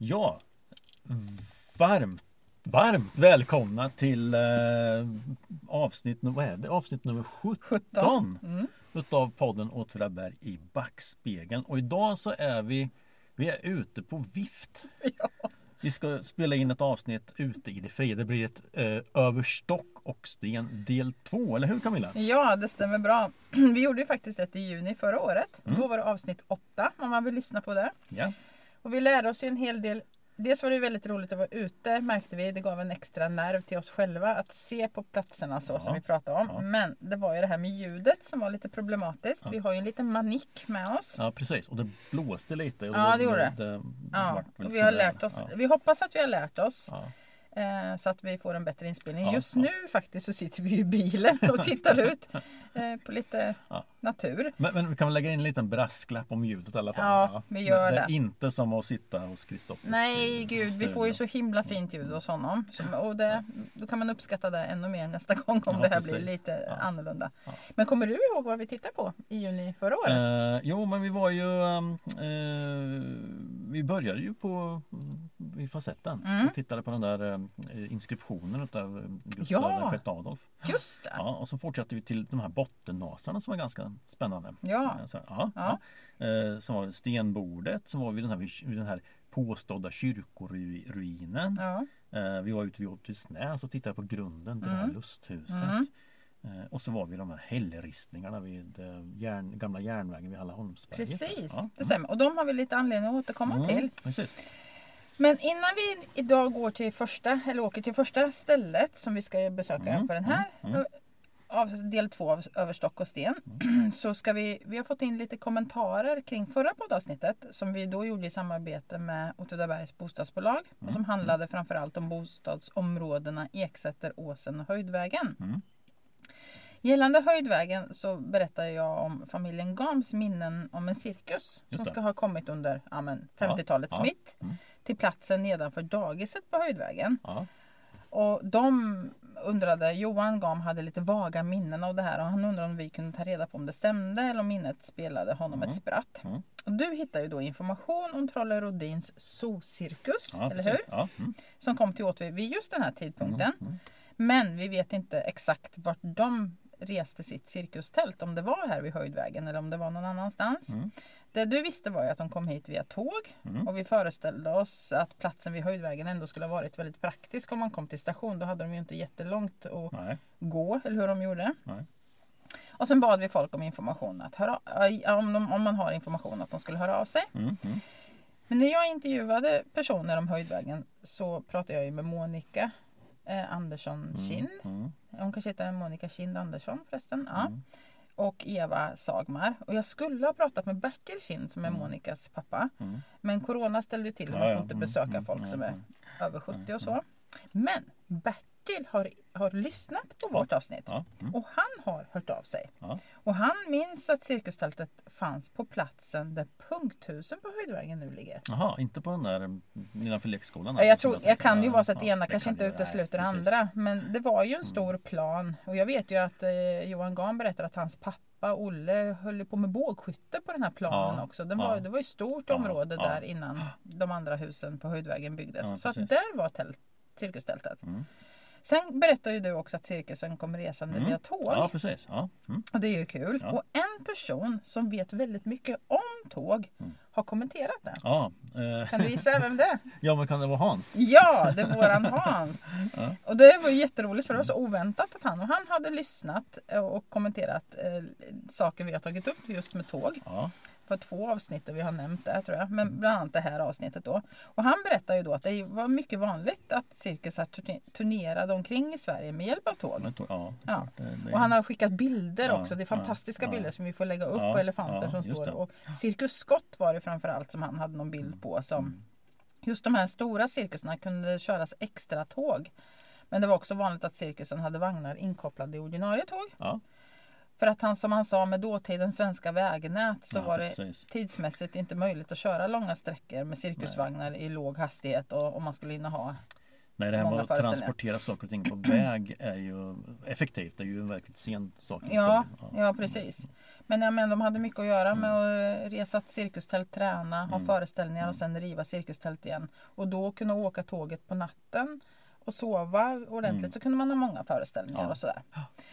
Ja, varmt, varmt välkomna till eh, avsnitt, vad är det? avsnitt nummer 17, 17. Mm. utav podden Åtvidaberg i backspegeln. Och idag så är vi, vi är ute på vift. Ja. Vi ska spela in ett avsnitt ute i det fria. Det blir ett eh, över stock och sten del 2, eller hur Camilla? ja, det stämmer bra. Vi gjorde ju faktiskt ett i juni förra året. Mm. Då var det avsnitt 8 om man vill lyssna på det. Ja, Och vi lärde oss ju en hel del. Dels var det väldigt roligt att vara ute märkte vi. Det gav en extra nerv till oss själva att se på platserna så Ja. som vi pratade om. Ja. Men det var ju det här med ljudet som var lite problematiskt. Ja. Vi har ju en liten manik med oss. ja precis. Och det blåste lite. Och Ja, det gjorde det. det Ja, vart väl och vi har lärt oss. Ja. Vi hoppas att vi har lärt oss. Eh, så att vi får en bättre inspelning. Ja, Just ja. nu faktiskt så sitter vi i bilen och tittar ut eh, på lite Ja. natur. Men, men vi kan väl lägga in en liten brasklapp om ljudet i alla fall. Ja, vi gör det. är det. inte som att sitta hos Kristoffer. Nej gud, vi får ju så himla fint ljud hos honom. Och det, då kan man uppskatta det ännu mer nästa gång om det här precis. blir lite annorlunda. Men kommer du ihåg vad vi tittade på i juni förra året? Eh, jo, men vi var ju... ehm, eh, vi började ju på i facetten Mm. och tittade på den där eh, inskriptionen utav Gustav Ja. VI Adolf. Just det! Ja, och så fortsatte vi till de här bottennasarna som var ganska spännande. Ja. Eh, Så, ja, Ja. ja. Eh, som var stenbordet, som var vid den här, vid den här påstådda kyrkoruinen. Ja. Eh, vi var ute vid Åtvidsnäs och tittade på grunden till det här Mm. lusthuset. Mm. Eh, och så var vi de här hällristningarna vid eh, järn, gamla järnvägen vid Hallaholmsberget. Precis, Ja. det stämmer. Och de har vi lite anledning att återkomma Mm, till. Precis. Men innan vi idag går till första, eller åker till första stället som vi ska besöka Mm, på den här mm, mm. av del två av Över stock och sten. Så ska vi, vi har fått in lite kommentarer kring förra poddavsnittet som vi då gjorde i samarbete med Åtvidabergs bostadsbolag och Mm, som handlade framförallt om bostadsområdena Eksäter, Åsen och Höjdvägen. Mm. Gällande Höjdvägen så berättar jag om familjen Gams minnen om en cirkus som ska ha kommit under ja, men 50-talets Ja, ja. mitt Mm. Till platsen nedanför dagiset på Höjdvägen. Ja. Och de undrade, Johan Gam hade lite vaga minnen av det här och han undrade om vi kunde ta reda på om det stämde eller om minnet spelade honom Mm. ett spratt. Mm. Och du hittar ju då information om Trolle Rodins zoocirkus, Ja, eller precis. hur? Ja. Mm. Som kom till Åtvid vid just den här tidpunkten. Mm. Mm. Men vi vet inte exakt vart de reste sitt cirkustält. Om det var här vid Höjdvägen eller om det var någon annanstans. Mm. Det du visste var ju att de kom hit via tåg. Mm. Och vi föreställde oss att platsen vid Höjdvägen ändå skulle ha varit väldigt praktisk om man kom till station. Då hade de ju inte jättelångt att Nej. gå, eller hur de gjorde. Nej. Och sen bad vi folk om information, att höra, om, de, om man har information att de skulle höra av sig. Mm. Mm. Men när jag intervjuade personer om Höjdvägen så pratade jag ju med Monica eh, Andersson Kind. Mm. Hon kanske heter Monica Kind Andersson förresten. Ja. Mm. Och Eva Sagmar. Och jag skulle ha pratat med Bertil Kind som är Mm. Monikas pappa. Mm. Men Corona ställde till Ja, man får inte Mm, besöka mm, folk nej, som är över 70 och Mm, så. Men Bertil har, har lyssnat på vårt avsnitt. Ja. Mm. Och han har hört av sig. Ja. Och han minns att cirkustältet fanns på platsen där punkthusen på Höjdvägen nu ligger. Jaha, inte på den där mm, nedanför lekskolan? Ja, jag, alltså, tror, jag kan ju vara så att ja, ena kanske kan inte utesluter det. Mm. andra. Men det var ju en stor plan. Och jag vet ju att eh, Johan Gahn berättar att hans pappa Olle höll på med bågskytte på den här planen Ja, också. Den ja. var, det var ett stort Ja, område där innan de andra husen på Höjdvägen byggdes. Så där var tält, cirkustältet. Mm. Sen berättar ju du också att cirkusen kom resande Mm. via tåg. Ja, precis. Ja. Mm. Och det är ju kul. Ja. Och en person som vet väldigt mycket om tåg Mm. har kommenterat det. Ja, eh, Kan du gissa vem det är? ja, men kan det vara Hans? Ja, det är våran Hans. Ja. Och det var jätteroligt för det var så oväntat att han, och han hade lyssnat och kommenterat eh, saker vi har tagit upp just med tåg. Ja. På två avsnitt där vi har nämnt det tror jag. Men bland annat det här avsnittet då. Och han berättar ju då att det var mycket vanligt att cirkusar turne- turnerade omkring i Sverige med hjälp av tåg. Ja, Ja. Och han har skickat bilder Ja, också. Det är fantastiska ja. bilder som vi får lägga upp på elefanter som står. det. Och Cirkus Scott var det framförallt som han hade någon bild på. Som Mm. Just de här stora cirkusarna kunde köras extra tåg. Men det var också vanligt att cirkusen hade vagnar inkopplade i ordinarie tåg. För att han som han sa med dåtidens svenska vägnät så ja, var det precis. tidsmässigt inte möjligt att köra långa sträckor med cirkusvagnar i låg hastighet och om man skulle hinna ha Nej, det här med att transportera saker och ting på väg är ju effektivt. Det är ju en verkligt sen sak. Ja, ja precis. Men, ja, men de hade mycket att göra med Mm. att resa ett cirkustält, träna, ha föreställningar och sen riva cirkustält igen. Och då kunna åka tåget på natten och sova ordentligt så kunde man ha många föreställningar Mm. Ja. och sådär.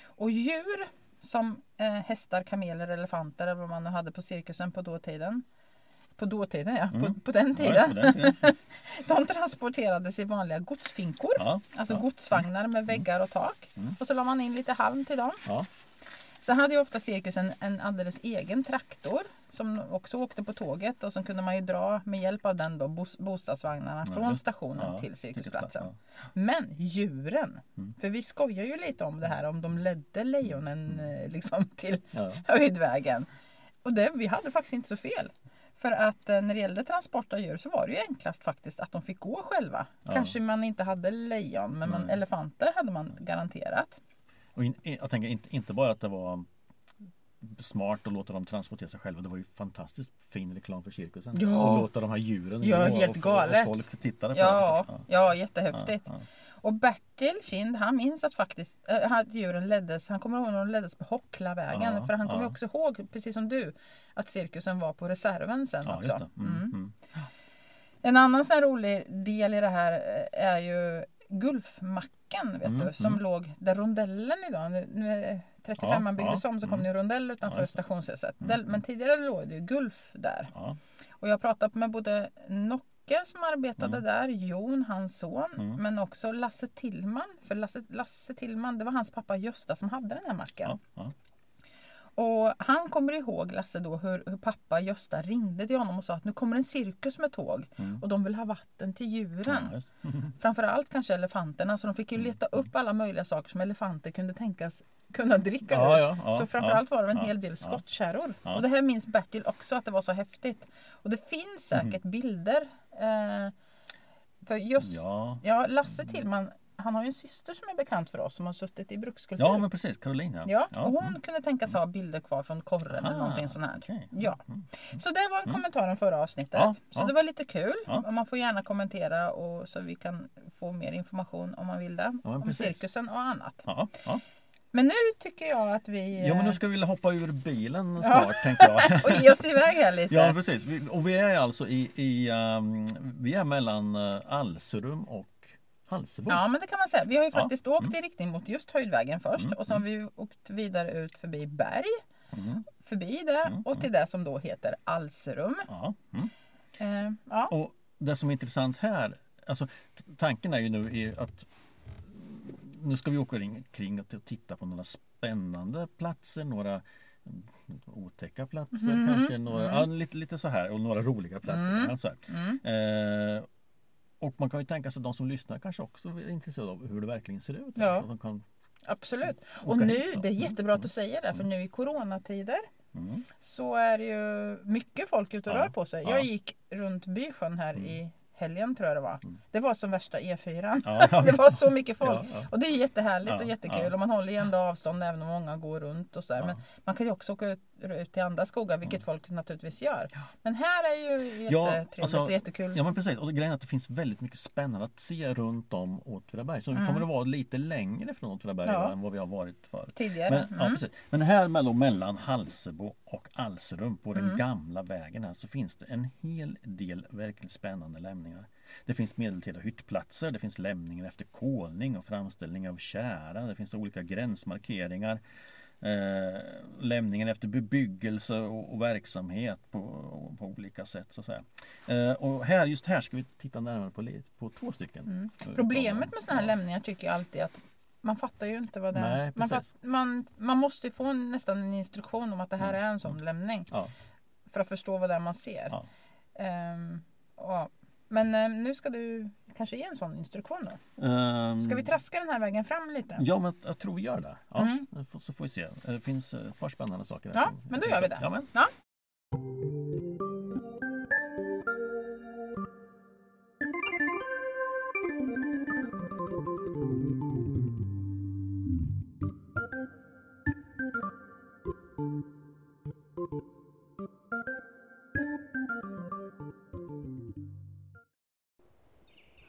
Och djur som eh, hästar, kameler, elefanter eller vad man nu hade på cirkusen på dåtiden. På dåtiden ja, på, på den Mm. Ja, tiden. på den tiden. De transporterades i vanliga godsfinkor. Ja, Alltså ja. godsvagnar med väggar och tak. Och så la man in lite halm till dem. Ja. Sen hade ju ofta cirkusen en alldeles egen traktor som också åkte på tåget och så kunde man ju dra med hjälp av den då bos- bostadsvagnarna från stationen ja, till cirkusplatsen. cirkusplats, Men djuren, Mm. för vi skojar ju lite om det här om de ledde lejonen eh, liksom till Ja. höjdvägen. Och det, vi hade faktiskt inte så fel. För att eh, när det gällde transport av djur så var det ju enklast faktiskt att de fick gå själva. Ja. Kanske man inte hade lejon men man, elefanter hade man garanterat. Och in, jag tänker inte, inte bara att det var smart att låta dem transportera sig själva. Det var ju fantastiskt fin reklam för cirkusen. Ja. Och låta de här djuren Ja, gå helt och, galet. Och folk tittade på Ja, det. ja jättehäftigt. Ja, Och Bertil Kind han minns att faktiskt äh, att djuren leddes, han kommer ihåg när de leddes på Hocklavägen. Ja, för han kommer ja. också ihåg, precis som du, att cirkusen var på reserven sen ja, också. Mm, Mm. mm. En annan sån rolig del i det här eh, är ju Gulfmacken vet Mm, du, som mm. låg där rondellen idag, nu, nu är 35 Ja, byggdes ja, om så kom mm. det en rondell utanför Ja, stationshuset. Mm, mm. Men tidigare låg det ju Gulf där. Och jag har pratat med både Nocke som arbetade Mm. där, Jon, hans son, men också Lasse Tillman. För Lasse, Lasse Tillman, det var hans pappa Gösta som hade den här macken. Och han kommer ihåg, Lasse, då, hur, hur pappa Gösta ringde till honom och sa att nu kommer en cirkus med tåg Mm. och de vill ha vatten till djuren. Ja. Framförallt kanske elefanterna, så de fick ju Mm. leta upp alla möjliga saker som elefanter kunde tänkas kunna dricka Ja, ja, ja, så framförallt var det en hel del skottkärror. Och det här minns Bertil också att det var så häftigt. Och det finns Mm. säkert bilder. Eh, för just. Ja. Lasse Tillman, han har ju en syster som är bekant för oss som har suttit i brukskultur. ja, men precis. Caroline ja. Ja, och hon kunde tänkas ha bilder kvar från korren eller Ah, någonting sånt här. okej. Ja. Mm. Så det var en kommentar om förra avsnittet. Ja, så ja. det var lite kul. Och Man får gärna kommentera och så vi kan få mer information om man vill det. Om precis. cirkusen och annat. Ja, ja. Men nu tycker jag att vi... ja, men nu eh, ska vi vilja hoppa ur bilen snart tänker jag. och ge oss iväg här lite. Ja precis, och vi är alltså i, i um, vi är mellan uh, Alserum och Halsebo. Ja men det kan man säga. Vi har ju Ja. faktiskt åkt i riktning mot just Höjdvägen först Mm, och så har vi åkt vidare ut förbi Berg. Mm. Förbi det Mm, och till det som då heter Alserum. Ja, mm. Eh, ja. Och det som är intressant här, alltså tanken är ju nu är att nu ska vi åka kring, och titta på några spännande platser, några mm, otäcka platser kanske, några, mm. ja, lite, lite så här och några roliga platser. Mm. Ja, så här. Mm. Eh, och man kan ju tänka sig att de som lyssnar kanske också är intresserade av hur det verkligen ser ut. Ja. Så de kan, Absolut. Och nu, hit, det är Mm, jättebra att mm, du säger det, för nu i coronatider mm. så är det ju mycket folk ute och Ja, rör på sig. ja. Jag gick runt Bysjön här Mm. i helgen tror jag det var. Mm. Det var som värsta E4. Ja, Det var så mycket folk. Ja, ja. Och det är jättehärligt och jättekul och man håller ju ändå avstånd även om många går runt och. Ja. Men man kan ju också åka ut, ut till andra skogar vilket folk naturligtvis gör. Men här är ju jättetrevligt alltså, och jättekul. Ja men precis, och grejen är att det finns väldigt mycket spännande att se runt om Åtvidaberg. Så vi Mm. kommer att vara lite längre från Åtvidaberg Ja. än vad vi har varit förut. Tidigare. Men, ja, Mm. precis. men här mellan, mellan Halsebo och Alserum på den Mm. gamla vägen här så finns det en hel del verkligt spännande lämningar. Det finns medeltida hyttplatser, det finns lämningar efter kolning och framställning av kära, det finns olika gränsmarkeringar. Eh, lämningen efter bebyggelse och, och verksamhet på, på olika sätt. Så att säga. Eh, och här, just här ska vi titta närmare på, på två stycken. Mm. Eh, Problemet med sådana här lämningar tycker jag alltid att man fattar ju inte vad det är. Nej, Man, fatt, man, man måste ju få nästan en instruktion om att det här Mm. är en sån lämning. Ja. För att förstå vad det är man ser. Ja. Ehm, ja. Men eh, nu ska du kanske ge en sån instruktion då. Ehm, Ska vi traska den här vägen fram lite? Ja, men jag tror vi gör det. Ja, Mm. så- får vi se. Det finns eh, ett par spännande saker. Ja, men då gör vi det. Ja, men. Ja.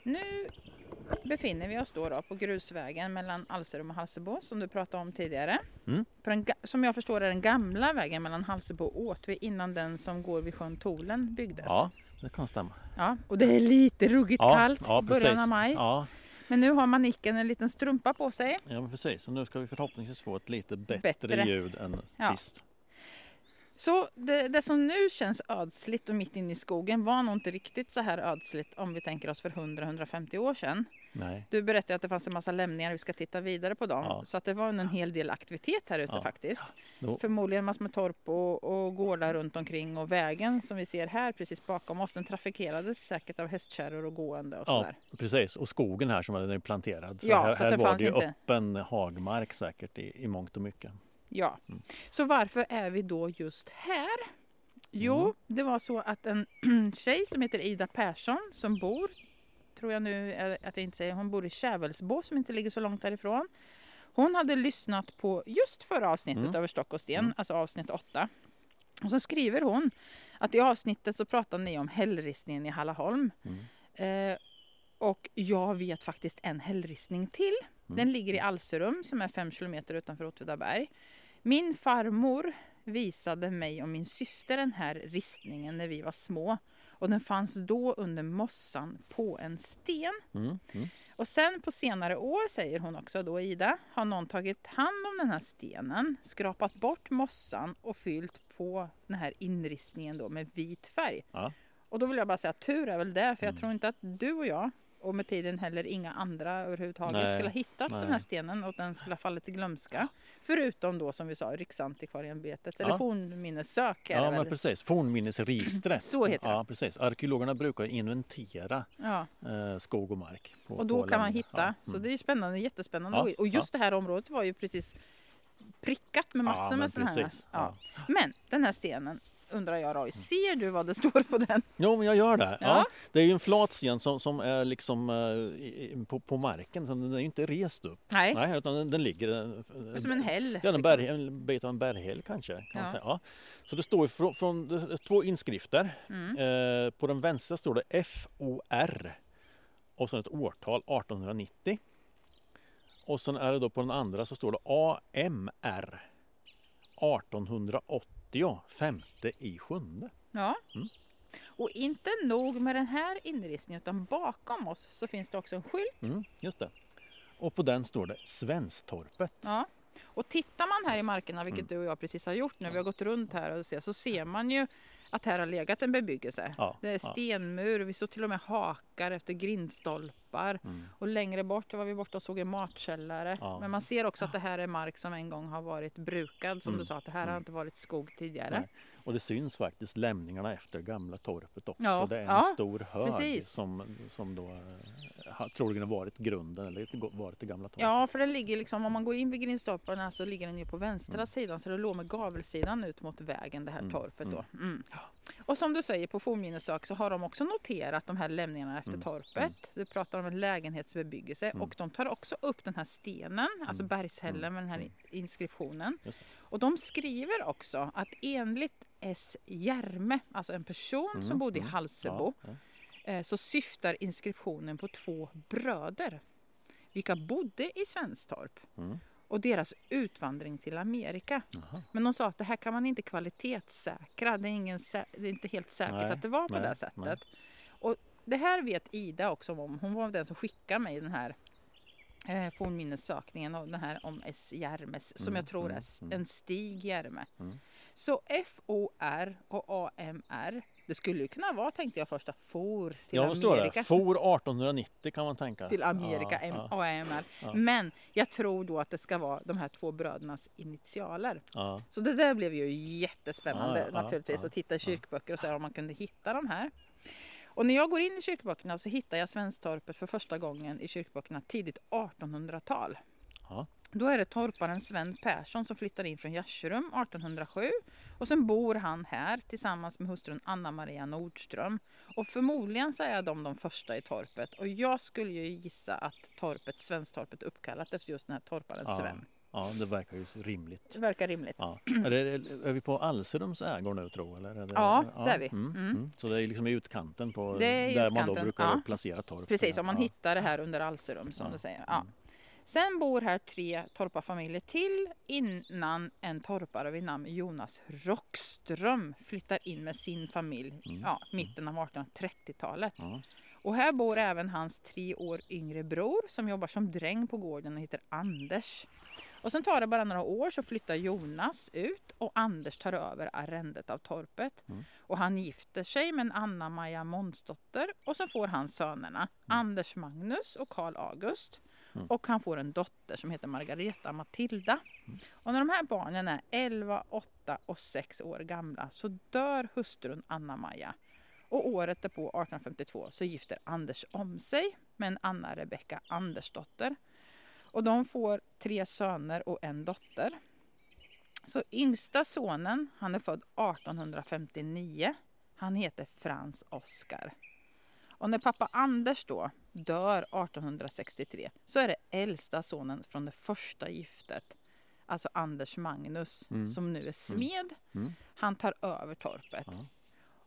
Nu befinner vi oss då, då på grusvägen mellan Alserum och Halsebo som du pratade om tidigare. Mm. På den, som jag förstår är den gamla vägen mellan Halsebo och Åtvi innan den som går vid sjön Tolen byggdes. Ja, det kan stämma. Ja, och det är lite ruggigt Ja, kallt ja, början av maj. Ja, Men nu har Manicken en liten strumpa på sig. ja men precis. Så nu ska vi förhoppningsvis få ett lite bättre, Bättre. ljud än Ja. sist. Så det, det som nu känns ödsligt och mitt inne i skogen var nog inte riktigt så här ödsligt om vi tänker oss för 100-150 år sedan. Nej. Du berättade att det fanns en massa lämningar, vi ska titta vidare på dem. Ja. Så att det var en hel del aktivitet här ute Ja. faktiskt. Då, Förmodligen massor med torp och, och gårdar runt omkring och vägen som vi ser här precis bakom oss den trafikerades säkert av hästkärror och gående och ja, sådär. precis. Och skogen här som är planterad. Så Ja, här, så här det var det ju inte- öppen hagmark säkert i, i mångt och mycket. Ja. Mm. Så varför är vi då just här? Jo, Mm. det var så att en tjej som heter Ida Persson som bor, tror jag nu eh, att jag inte säger, hon bor i Kävelsbo som inte ligger så långt därifrån. Hon hade lyssnat på just förra avsnittet Mm. över stock och sten, Mm. alltså avsnitt 8. Och så skriver hon att i avsnittet så pratar ni om hällristningen i Hallaholm. Mm. Eh, och jag vet faktiskt en hällristning till. Mm. Den ligger i Alserum som är fem kilometer utanför Åtvidaberg. Min farmor visade mig och min syster den här ristningen när vi var små. Och den fanns då under mossan på en sten. Mm. Mm. Och sen på senare år, säger hon också då Ida, har någon tagit hand om den här stenen, skrapat bort mossan och fyllt på den här inristningen då med vit färg. Ja. Och då vill jag bara säga tur är väl det, för jag Mm. tror inte att du och jag och med tiden heller inga andra överhuvudtaget Nej, skulle ha hittat nej. den här stenen och den skulle ha fallit i glömska. Förutom då som vi sa Riksantikvarieämbetet eller Ja. fornminnessök. Ja men väl? precis, fornminnesregistret. Så heter det. Ja precis. Arkeologerna brukar inventera Ja. eh, skog och mark. På, Och då kan man hitta. Ja. Så det är ju spännande, jättespännande. Ja, Och just det här området var ju precis prickat med massor med sådana här. Men den här stenen undrar jag Roy, ser du vad det står på den? Jo, men jag gör det. Ja. Ja. Det är ju en flat sten som, som är liksom eh, på, på marken, så den är ju inte rest upp. Nej, Nej, utan den, den ligger... eh, som en häll. Ja, en, liksom. berg, en bit av en berghäll kanske. Kan Ja. Ja. Så det står från, från det två inskrifter. Mm. Eh, på den vänstra står det FOR och sen ett årtal 1890. Och sen är det då på den andra så står det AMR 1880 femte i sjunde. Ja. Mm. Och inte nog med den här inristningen utan bakom oss så finns det också en skylt. Mm, just det. Och på den står det Svenstorpet. Ja. Och tittar man här i markerna, vilket Mm. du och jag precis har gjort nu, vi har gått runt här och ser, så ser man ju att här har legat en bebyggelse. Ja, Det är stenmur, vi såg till och med hakar efter grindstolpar. Mm. Och längre bort var vi borta och såg en matkällare. Ja. Men man ser också att det här är mark som en gång har varit brukad. Som Mm. du sa, att det här har Mm. inte varit skog tidigare. Nej. Och det syns faktiskt lämningarna efter gamla torpet också. Ja, det är en ja, stor hög precis. som, som då eh, har troligen har varit grunden eller varit det gamla torpet. Ja, för den ligger liksom, om man går in vid grindstolparna så ligger den ju på vänstra Mm. sidan. Så det låg med gavelsidan ut mot vägen, det här Mm, torpet då. mm. Mm. Och som du säger på fornminnessök så har de också noterat de här lämningarna efter Mm, torpet. mm. Du pratar om en lägenhetsbebyggelse Mm. och de tar också upp den här stenen, alltså Mm, bergshällen mm, med den här inskriptionen. Och de skriver också att enligt S. Järme, alltså en person som bodde i. Halsebo, Ja, ja. eh, så syftar inskriptionen på två bröder. Vilka bodde i Svenstorp Mm. Och deras utvandring till Amerika. Jaha. Men de sa att det här kan man inte kvalitetssäkra. Det är, ingen, det är inte helt säkert Nej, att det var på nej, det sättet. nej. Och det här vet Ida också om. Hon var den som skickade mig den här eh, fornminnessökningen och den här om S. Järmes som Mm, jag tror är mm, s- mm. en Stig Järme. Mm. Så F-O-R och A-M-R. Det skulle ju kunna vara tänkte jag först For till Ja, Amerika. det? For 1890 kan man tänka. Till Amerika, Ja, M- ja. Men jag tror då att det ska vara de här två brödernas initialer. ja. Så det där blev ju jättespännande naturligtvis att titta i kyrkböcker och se om man kunde hitta de här. Och när jag går in i kyrkböckerna så hittar jag Svenstorpet för första gången i kyrkböckerna tidigt 1800-tal. Ja. Då är det torparen Sven Persson som flyttar in från Gärserum 1807 och sen bor han här tillsammans med hustrun Anna-Maria Nordström. Och förmodligen så är de de första i torpet och jag skulle ju gissa att torpet, Svenstorpet är uppkallat efter just den här torparen Ja. Sven. ja, det verkar ju rimligt. Det verkar rimligt. Ja. Är, det, är vi på Alserums ägor nu tro? Eller är det, Ja, det är vi. Mm, Mm. mm. Så det är liksom i utkanten på där man då utkanten, brukar ja. placera torp. Precis, om man ja. hittar det här under Alserum som Ja, du säger. Mm. Sen bor här tre torparfamiljer till innan en torpare vid namn Jonas Rockström flyttar in med sin familj Mm. ja, mitten av 1830-talet. Ja. Och här bor även hans tre år yngre bror som jobbar som dräng på gården och heter Anders. Och sen tar det bara några år så flyttar Jonas ut och Anders tar över arrendet av torpet. Mm. Och han gifter sig med en Anna-Maja Månsdotter och så får han sönerna Anders Magnus och Karl August. Mm. Och han får en dotter som heter Margareta Matilda. Och när de här barnen är 11, 8 och 6 år gamla så dör hustrun Anna-Maja. Och året därpå, 1852, så gifter Anders om sig med en Anna Rebecka Andersdotter. Och de får tre söner och en dotter. Så yngsta sonen, han är född 1859. Han heter Frans Oskar. Och när pappa Anders då dör 1863 så är det äldsta sonen från det första giftet, alltså Anders Magnus, Mm. som nu är smed. Mm. Han tar över torpet. Ja.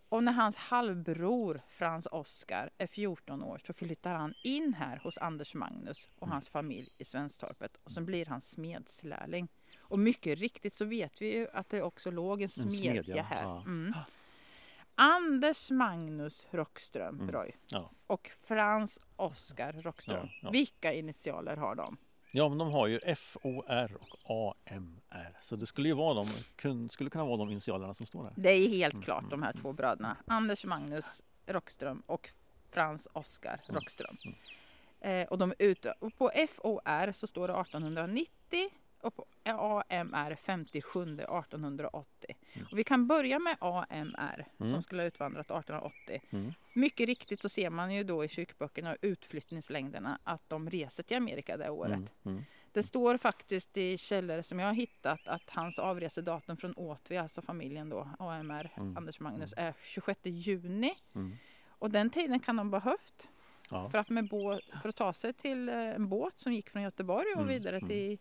Och när hans halvbror Frans Oskar är 14 år så flyttar han in här hos Anders Magnus och Mm. hans familj i Svensktorpet och så blir han smedslärling. Och mycket riktigt så vet vi ju att det också låg en smedja, smedja, här. ja. Mm. Anders Magnus Rockström, Mm. Roy, Ja. och Frans Oskar Rockström. Ja, ja. Vilka initialer har de? ja, men de har ju FOR och AMR. Så det skulle ju vara de, kun, skulle kunna vara de initialerna som står där. Det är helt Mm, klart de här två bröderna. Anders Magnus Rockström och Frans Oskar Mm, Rockström. Eh, och de är ute. Och på FOR så står det 1890 och på AMR 57 1880. Mm. Och vi kan börja med AMR som Mm. skulle ha utvandrat 1880. Mm. Mycket riktigt så ser man ju då i kyrkböckerna och utflyttningslängderna att de reser till Amerika det året. Mm. Mm. Det står faktiskt i källor som jag har hittat att hans avresedatum från Åtvi, alltså familjen då, AMR, Mm. Anders Magnus, är 26 juni. Och den tiden kan de behövt Ja. för att, med bå- för att ta sig till eh, en båt som gick från Göteborg och vidare till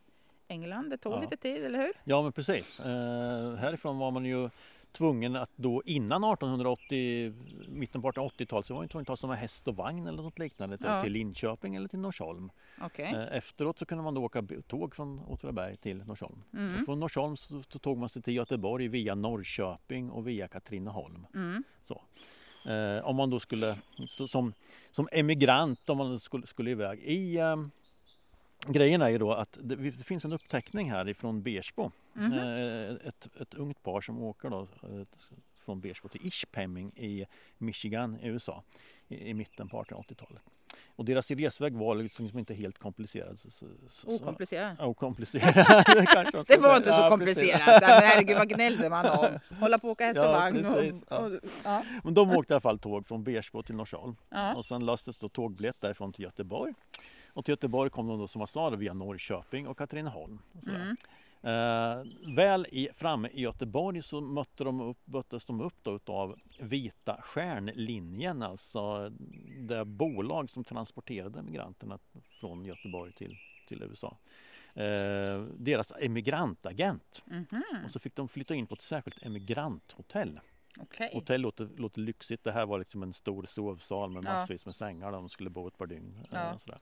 England. Det tog Ja. lite tid, eller hur? ja, men precis. Eh, härifrån var man ju tvungen att då innan 1880, mitten på 1880-talet, så var man tvungen att ta med häst och vagn eller något liknande till, Ja. till Linköping eller till Norsholm. Okej. Eh, Efteråt så kunde man då åka tåg från Åtvidaberg till Norsholm. Mm. Från Norsholm så, så tog man sig till Göteborg via Norrköping och via Katrineholm. Mm. Eh, om man då skulle, så, som, som emigrant, om man skulle, skulle iväg. I, eh, grejen är ju då att det, det finns en uppteckning här ifrån Bersbo. Mhm. Eh, ett, ett ungt par som åker då, eh, från Bersbo till Ishpeming i Michigan i USA i, i mitten på 1880-talet. Och deras resväg var liksom, liksom inte helt komplicerad. Så, så, så. Okomplicerad. kanske ska Det var inte så Ja, komplicerat. Men herregud vad gnällde man om. Hålla på och åka häst och Ja, vagn. precis. Och, och, ja. Men de åkte i alla fall tåg från Bersbo till Norsholm. Och sen löstes då tågbiljett därifrån till Göteborg. Och till Göteborg kom de då som jag sa via Norrköping och Katrineholm. Och. Mm. Eh, väl i, framme i Göteborg så mötte de upp, möttes de upp då utav Vita Stjärnlinjen, alltså det bolag som transporterade migranterna från Göteborg till, till USA. Eh, deras emigrantagent. Mhm. Och så fick de flytta in på ett särskilt emigranthotell. Okej. Hotell låter, låter lyxigt. Det här var liksom en stor sovsal med massvis med sängar där de skulle bo ett par dygn. eh, Ja. sådär.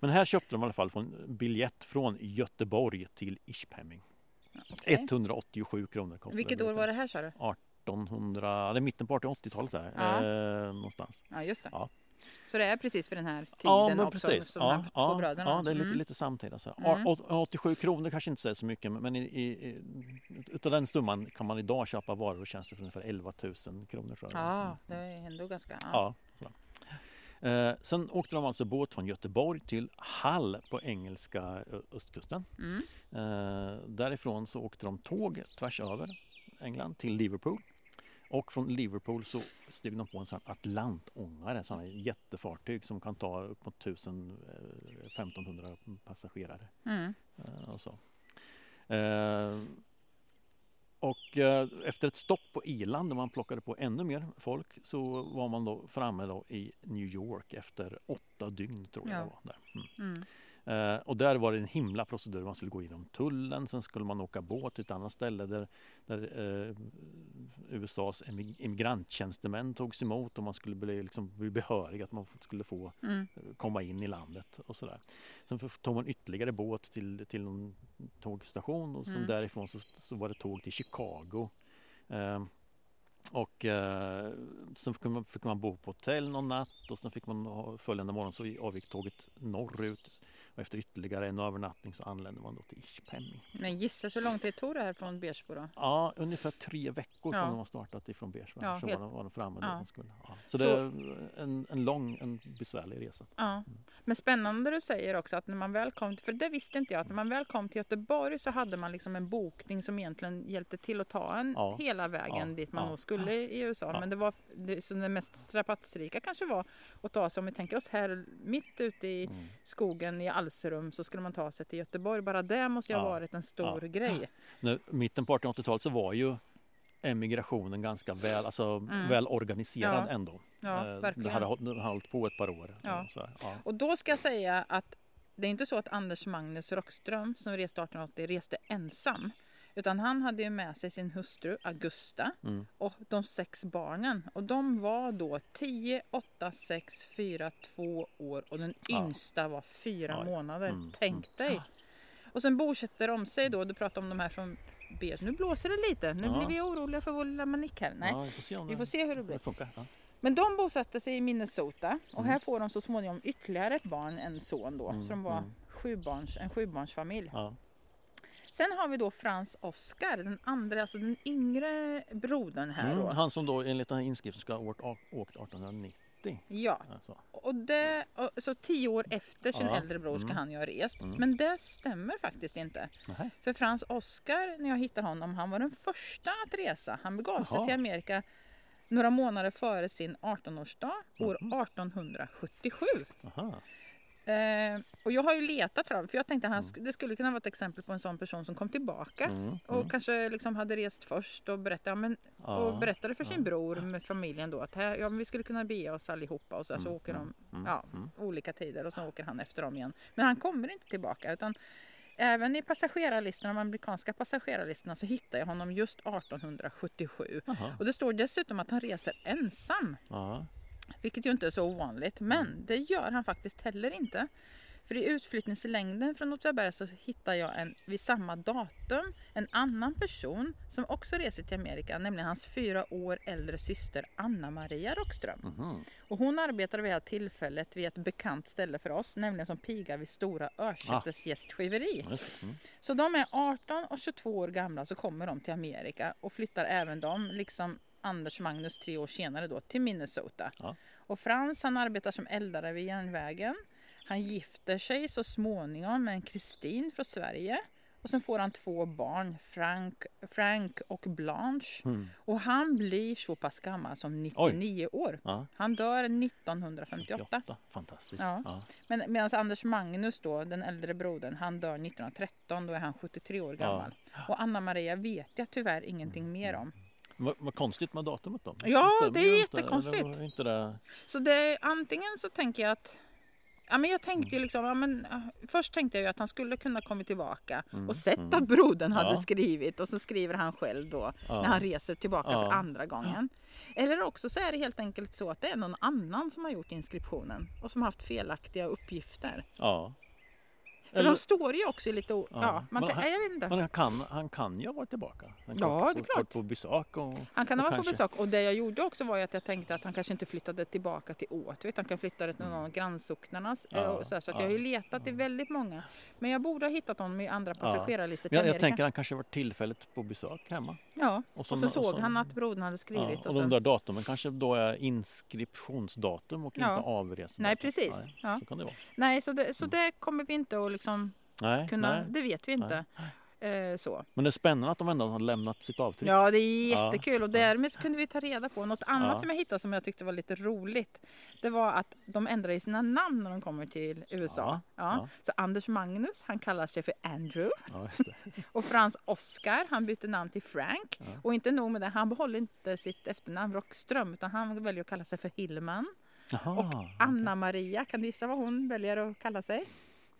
Men här köpte de i alla fall från biljett från Göteborg till Ishpeming. Okej. 187 kronor kostade Vilket år var det här sa du? 1800, det är mitten på 1880-talet där. Ja. Eh, någonstans. Ja just det. Ja. Så det är precis för den här tiden Ja, men också precis. som Ja, de två ja, bröderna. ja, det är lite, Mm. lite samtida. Så. Mm. Å- å- 87 kronor kanske inte säger så mycket men i, i, utav den summan kan man idag köpa varor och tjänster för ungefär 11 000 kronor. Tror jag. Ja, Mm. det är ändå ganska... Ja. Ja. Eh, sen åkte de alltså båt från Göteborg till Hall på engelska östkusten. Mm. Eh, därifrån så åkte de tåg tvärs över England till Liverpool. Och från Liverpool så steg de på en sån här Atlantångare, sån här jättefartyg som kan ta upp mot 1000, eh, 1500 passagerare. Mm. Eh, och så. Eh, och eh, efter ett stopp på Irland där man plockade på ännu mer folk så var man då framme då i New York efter åtta dygn tror jag Ja. det var. Där. Mm. Mm. Eh, och där var det en himla procedur. Man skulle gå igenom tullen, sen skulle man åka båt till ett annat ställe där, där eh, USAs immigranttjänstemän togs emot och man skulle bli, liksom, bli behörig att man skulle få Mm. komma in i landet och sådär. Sen tog man ytterligare båt till, till någon tågstation och Mm. därifrån så, så var det tåg till Chicago. Eh, och eh, sen fick man, fick man bo på hotell någon natt och sen fick man ha- följande morgon så avgick tåget norrut. Och efter ytterligare en övernattning så anlände man då till Ishpeming. Men gissas hur lång tid tog det här från Beersbo då? Ja, ungefär tre veckor Ja. från de har startat ifrån Beersberg Ja, så helt- var de, var de framme Ja. där de skulle. Ja. Så, Så- det är en, en lång, en besvärlig resa. Ja. Men spännande du säger också att när man väl kom, för det visste inte jag, att när man väl kom till Göteborg så hade man liksom en bokning som egentligen hjälpte till att ta en Ja. hela vägen Ja. dit man Ja. nog skulle i USA. Ja. Men det var det, så det mest strapatsrika kanske var att ta sig, om vi tänker oss här mitt ute i Mm. skogen i Alserum så skulle man ta sig till Göteborg. Bara det måste ju ha varit en stor grej. Nu, mitten på 1880-talet så var ju emigrationen ganska väl, alltså, Mm. väl organiserad Ja. ändå. Ja, Eh, det hade hållit- på ett par år. Ja. Här, ja. Och då ska jag säga att det är inte så att Anders Magnus Rockström som reste 1880 reste ensam. Utan han hade ju med sig sin hustru Augusta Mm. och de sex barnen. Och de var då 10, 8, 6, 4, 2 år och den Ja. yngsta var 4 Ja, ja. månader. Mm, Tänk dig! Och sen bosätter de sig då, du pratar om de här från Beers. Nu blåser det lite, nu Ja. blir vi oroliga för vår lilla manik här. Nej. Ja, vi får Vi får se hur det blir. det funkar. Ja. Men de bosatte sig i Minnesota och Mm. här får de så småningom ytterligare ett barn, en son då. Mm, Så de var mm. sjubarns, en sjubarnsfamilj. Ja. Sen har vi då Frans Oskar, den andra, alltså den yngre brodern här Mm, han som då enligt den här inskriften ska ha åkt, åkt 1890. Ja, Alltså. och det, och, så tio år efter sin Ja, äldre bror ska mm. han ju ha rest. Mm. Men det stämmer faktiskt inte. Nähä. För Frans Oskar, när jag hittar honom, han var den första att resa. Han begav sig till Amerika några månader före sin 18-årsdag, år Mhm. 1877. Aha. Eh, och jag har ju letat fram, för jag tänkte att han, sk- det skulle kunna vara ett exempel på en sån person som kom tillbaka. Mm, Och mm. kanske liksom hade rest först och, berättade, ja, men, Ja, och berättade för ja. sin bror med familjen då att här, ja, vi skulle kunna bege oss allihopa och så, så Mm, åker de mm, ja, mm. olika tider och så åker han efter dem igen. Men han kommer inte tillbaka utan även i passagerarlistorna, de amerikanska passagerarlistorna så hittar jag honom just 1877. Jaha. Och det står dessutom att han reser ensam. Ja. Vilket ju inte är så ovanligt. Men det gör han faktiskt heller inte. För i utflyttningslängden från Åtvidaberg så hittar jag en, vid samma datum en annan person som också reser till Amerika, nämligen hans fyra år äldre syster Anna-Maria Rockström. Mhm. Och hon arbetar vid det här tillfället vid ett bekant ställe för oss, nämligen som piga vid Stora Örsäters gästgiveri. Just det. Mm. Så de är 18 och 22 år gamla så kommer de till Amerika och flyttar även de, liksom Anders Magnus tre år senare då, till Minnesota. Ja. Och Frans han arbetar som eldare vid järnvägen. Han gifter sig så småningom med en Kristin från Sverige. Och sen får han två barn, Frank, Frank och Blanche. Mm. Och han blir så pass gammal som 99 år. Ja. Han dör 1958. 58. Fantastiskt. Ja. Ja. Men medan Anders Magnus då, den äldre brodern, han dör 1913. Då är han 73 år gammal. Och Anna Maria vet jag tyvärr ingenting mer om. Vad, vad konstigt med datumet då. Ja, stämmer det är inte. jättekonstigt. Inte det... Så det, antingen så tänker jag att Ja, men jag tänkte ju liksom, ja, men, först tänkte jag ju att han skulle kunna kommit tillbaka och sett att brodern hade Ja. skrivit och så skriver han själv då Ja. när han reser tillbaka för andra gången. Eller också så är det helt enkelt så att det är någon annan som har gjort inskriptionen och som har haft felaktiga uppgifter. Ja. För de står ju också lite... o- Ja. Ja, man kan, han- jag vet inte. Men han kan, han kan ju ha varit tillbaka. En Ja, kort- det är klart. på besök. Och, Han kan ha varit på besök och det jag gjorde också var att jag tänkte att han kanske inte flyttade tillbaka till Åtvid. Han kan flytta till någon av grannsocknarnas. Mm. Ja, eh, och så så ja, jag har ju letat i väldigt många. Men jag borde ha hittat honom i andra Ja. passagerarlistor till Jag, jag tänker han kanske varit tillfälligt på besök hemma. Ja, och Och så, så- och såg så- han att brodern hade Ja, skrivit. och och de där datumen kanske då är inskriptionsdatum och Ja. inte avresedatum. Nej, precis. Nej, Ja. Så kan det vara. nej, så det, så det kommer vi inte att liksom Nej, kunna... nej. Det vet vi inte. Eh, så. Men det är spännande att de ändå har lämnat sitt avtryck. Ja, det är jättekul och därmed så kunde vi ta reda på något annat Ja. som jag hittade som jag tyckte var lite roligt. Det var att de ändrar ju sina namn när de kommer till USA. Ja, Ja. Så Anders Magnus, han kallar sig för Andrew och Frans Oskar, han byter namn till Frank. Och inte nog med det, han behåller inte sitt efternamn Rockström utan han väljer att kalla sig för Hillman. Jaha, Och Anna-Maria, kan du gissa vad hon väljer att kalla sig?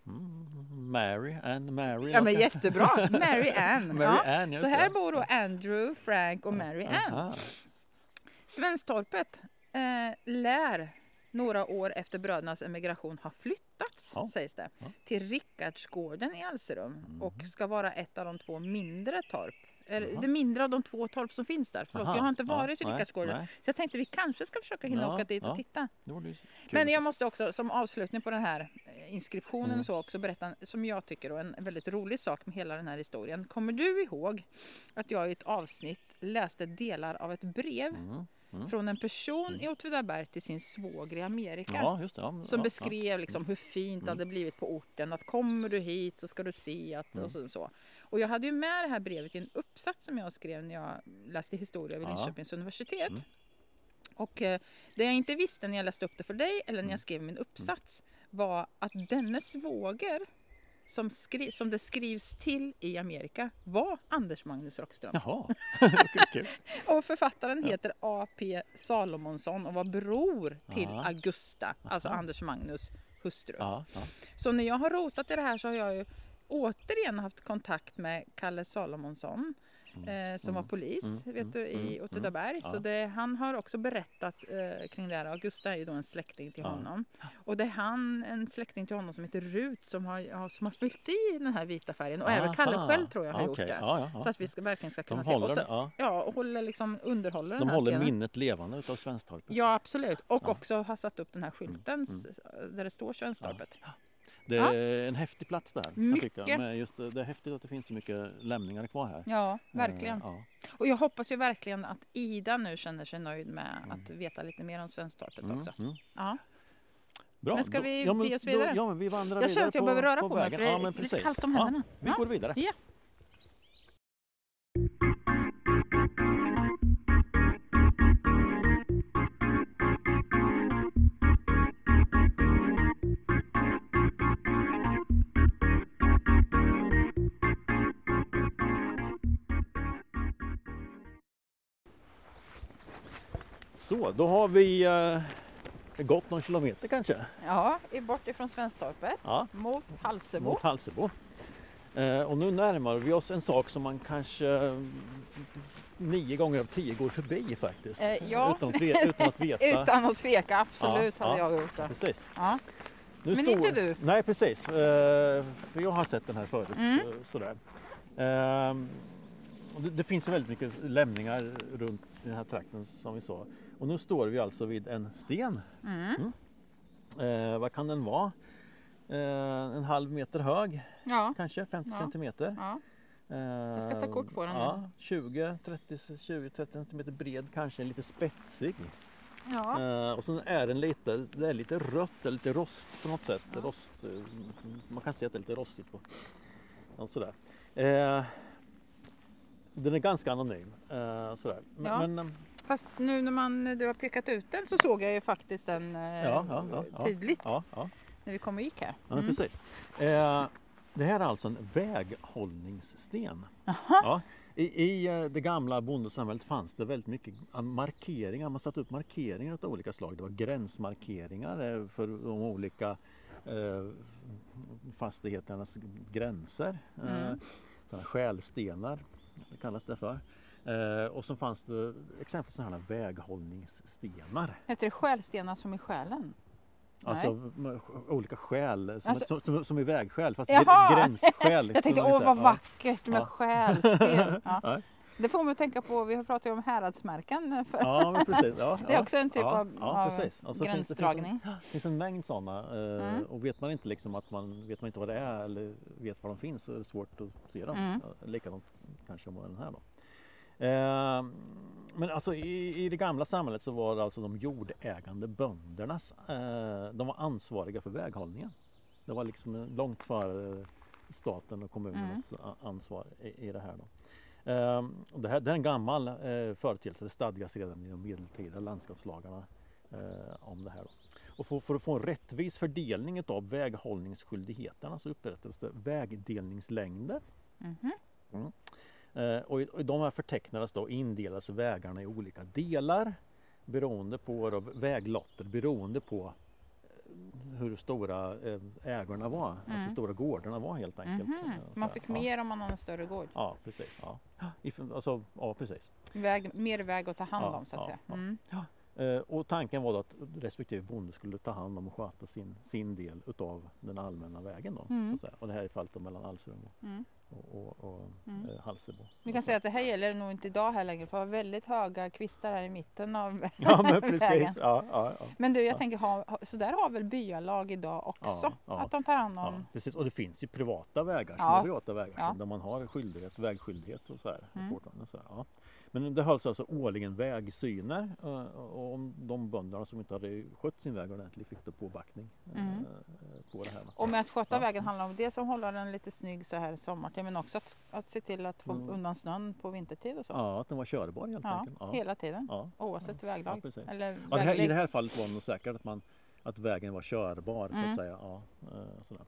Mm, Mary, Ann, Mary. Ja men jättebra! Mary Ann. Mary ja. Ann, Så här bor då Andrew, Frank och Mary Ann. Aha. Svensktorpet eh, lär några år efter brödernas emigration ha flyttats, Ja. sägs det, Ja. till Rickardsgården i Alserum Mhm. och ska vara ett av de två mindre torp. Eller, det mindre av de två torp som finns där. Förlåt, Aha. jag har inte Ja, varit i Rickardsgården. Så jag tänkte vi kanske ska försöka hinna Ja, åka dit och ja. titta. Men jag måste också som avslutning på den här eh, inskriptionen Mm. och så också berätta som jag tycker är en väldigt rolig sak med hela den här historien. Kommer du ihåg att jag i ett avsnitt läste delar av ett brev Mm. Mm. från en person i Åtvidaberg till sin svåger i Amerika? Ja, det. Ja, Som ja, beskrev liksom hur fint det Mm. hade blivit på orten. Att kommer du hit så ska du se att Mm. och så, så. Och jag hade ju med det här brevet i en uppsats som jag skrev när jag läste historia vid. Linköpings universitet. Mm. Och eh, det jag inte visste när jag läste upp det för dig eller när Mm. jag skrev min uppsats var att denne svåger som, skri- som det skrivs till i Amerika var Anders Magnus Rockström. Jaha, kul. Och författaren Ja. heter A.P. Salomonsson och var bror till Ja. Augusta, alltså Aha. Anders Magnus hustru. Ja. Så när jag har rotat i det här så har jag ju återigen haft kontakt med Kalle Salomonsson Mm. eh, som var polis Mm. vet du, Mm. i Mm. Åtvidaberg. Ja. Så det, han har också berättat eh, kring det här. Augusta är ju då en släkting till Ja. honom. Och det är han, en släkting till honom som heter Rut som har, ja, som har fyllt i den här vita färgen. Och även Kalle Aha. själv tror jag har Okej, gjort det. Ja, ja, ja. Så att vi ska, verkligen ska kunna se. Och så, ja. ja, och håller liksom, underhåller den De här håller stenen. minnet levande utav Svensktorpet. Ja absolut. Och Ja. också har satt upp den här skylten Mm. där det står Svensktorpet. Det är en häftig plats där. kan jag tycka. Mycket. Men just det, det är häftigt att det finns så mycket lämningar kvar här. Ja, verkligen. Eh, Ja. Och jag hoppas ju verkligen att Ida nu känner sig nöjd med Mm. att veta lite mer om Svensktorpet Mm, också. mm. Ja. Bra. Men ska då- vi ja, men bege oss då- vidare? Ja, men vi vandrar Jag känner att jag på, behöver röra på på mig, vägen. för det är ja, lite kallt om Ja, händerna. vi Ja. går vidare. Så, då har vi eh, gått någon kilometer kanske. Ja, bort ifrån Svensktorpet Ja, mot Halsebo. mot Halsebo. Eh, och nu närmar vi oss en sak som man kanske eh, nio gånger av tio går förbi faktiskt. Eh, ja. utan, att ve- utan att veta. Utan att tveka, absolut Ja, hade ja. jag gjort det. Precis. Ja. Nu Men står- inte du. Nej precis, eh, för jag har sett den här förut. Mm. eh, Sådär. Ehm, det, det finns väldigt mycket lämningar runt den här trakten som vi sa. Och nu står vi alltså vid en sten. Mm. Eh, vad kan den vara? Eh, en halv meter hög Ja. kanske, 50 Ja. centimeter. ja. Jag ska ta kort på den Ja, nu. 20-30 centimeter bred kanske, lite spetsig. ja. Eh, och sen är den lite, det är lite rött, eller lite rost på något sätt. Ja. Rost, eh, man kan se att det är lite rostigt på. Ja, sådär. Eh, den är ganska anonym. Eh, sådär. Men, Ja. men, eh, Fast nu när man, du har pekat ut den så såg jag ju faktiskt den eh, Ja, ja, ja, tydligt när vi kom och gick här. Mm. precis. Eh, det här är alltså en väghållningssten. I i eh, det gamla bondesamhället fanns det väldigt mycket markeringar. Man satte upp markeringar av olika slag. Det var gränsmarkeringar eh, för de olika eh, fastigheternas gränser. Eh, Mm. sådana skälstenar det kallas det för. Eh, och så fanns det exempelvis sådana här väghållningsstenar. Heter det själstenar som i själen? Alltså olika skäl som, Alltså- som, som, som är vägskäl fast Jaha! gr- gränsskäl. Jag tänkte man åh vad vackert med Ja. själsten. Ja. Det får att tänka på, vi har pratat om häradsmärken. För, Ja, precis. Ja, Det är också en typ ja, av- ja, precis. Finns det- gränsdragning. finns Det finns en mängd sådana eh, Mm. och vet man inte liksom att man vet man inte vad det är eller vet var de finns så är det svårt att se dem. Mm. Likadant kanske med den här då. Eh, men alltså i, i det gamla samhället så var det alltså de jordägande böndernas, eh, de var ansvariga för väghållningen. Det var liksom långt före staten och kommunernas Mm. ansvar i, i det här. Då. Ehm, och det, här, det är en gammal eh, företeelse, det stadgas redan i de medeltida landskapslagarna eh, om det här. Då. Och för, för att få en rättvis fördelning av väghållningsskyldigheterna så upprättades det vägdelningslängder. Mhm. Eh, och, i, och i de här förtecknades då indelas vägarna i olika delar beroende på då, väglotter beroende på eh, hur hur stora eh, ägorna var, alltså Mm. stora gårdarna var helt enkelt. Eh, så Man fick ja. mer om man hade en större gård. Ja, precis. Ja. Alltså, ja, precis. Väg, mer väg att ta hand Ja, om så att säga. Mm. Eh, och tanken var då att respektive bonde skulle ta hand om och sköta sin, sin del utav den allmänna vägen. Då, Mm. Och det här är fallet mellan Alsrum och, Mm. Och, och, och Mm. eh, Halsebo. Vi kan säga att det här gäller nog inte idag här längre för det var väldigt höga kvistar här i mitten av Ja men precis. vägen. Ja, ja, ja. Men du, jag Ja. tänker, ha, så där har väl byalag idag också? Ja. Att de tar hand om... precis. Och det finns ju privata vägar, Ja. privata vägar där man har skyldighet, vägskyldighet och så här. Mm. fortfarande Så här. Men det hölls alltså årligen vägsyner eh, och om de bönderna som inte hade skött sin väg ordentligt fick då påbackning eh, Mm. på det här. Och med att sköta Ja. vägen handlar om det som håller den lite snygg så här sommartid men också att, att se till att få Mm. undan snön på vintertid och så. Ja, att den var körbar helt Ja, enkelt. Ja. hela tiden. Ja. Oavsett Ja, väglag. precis. Eller Ja, det här, I väglägg. det här fallet var det nog säkert att, man, att vägen var körbar så Mm. att säga. Ja, eh, sådär.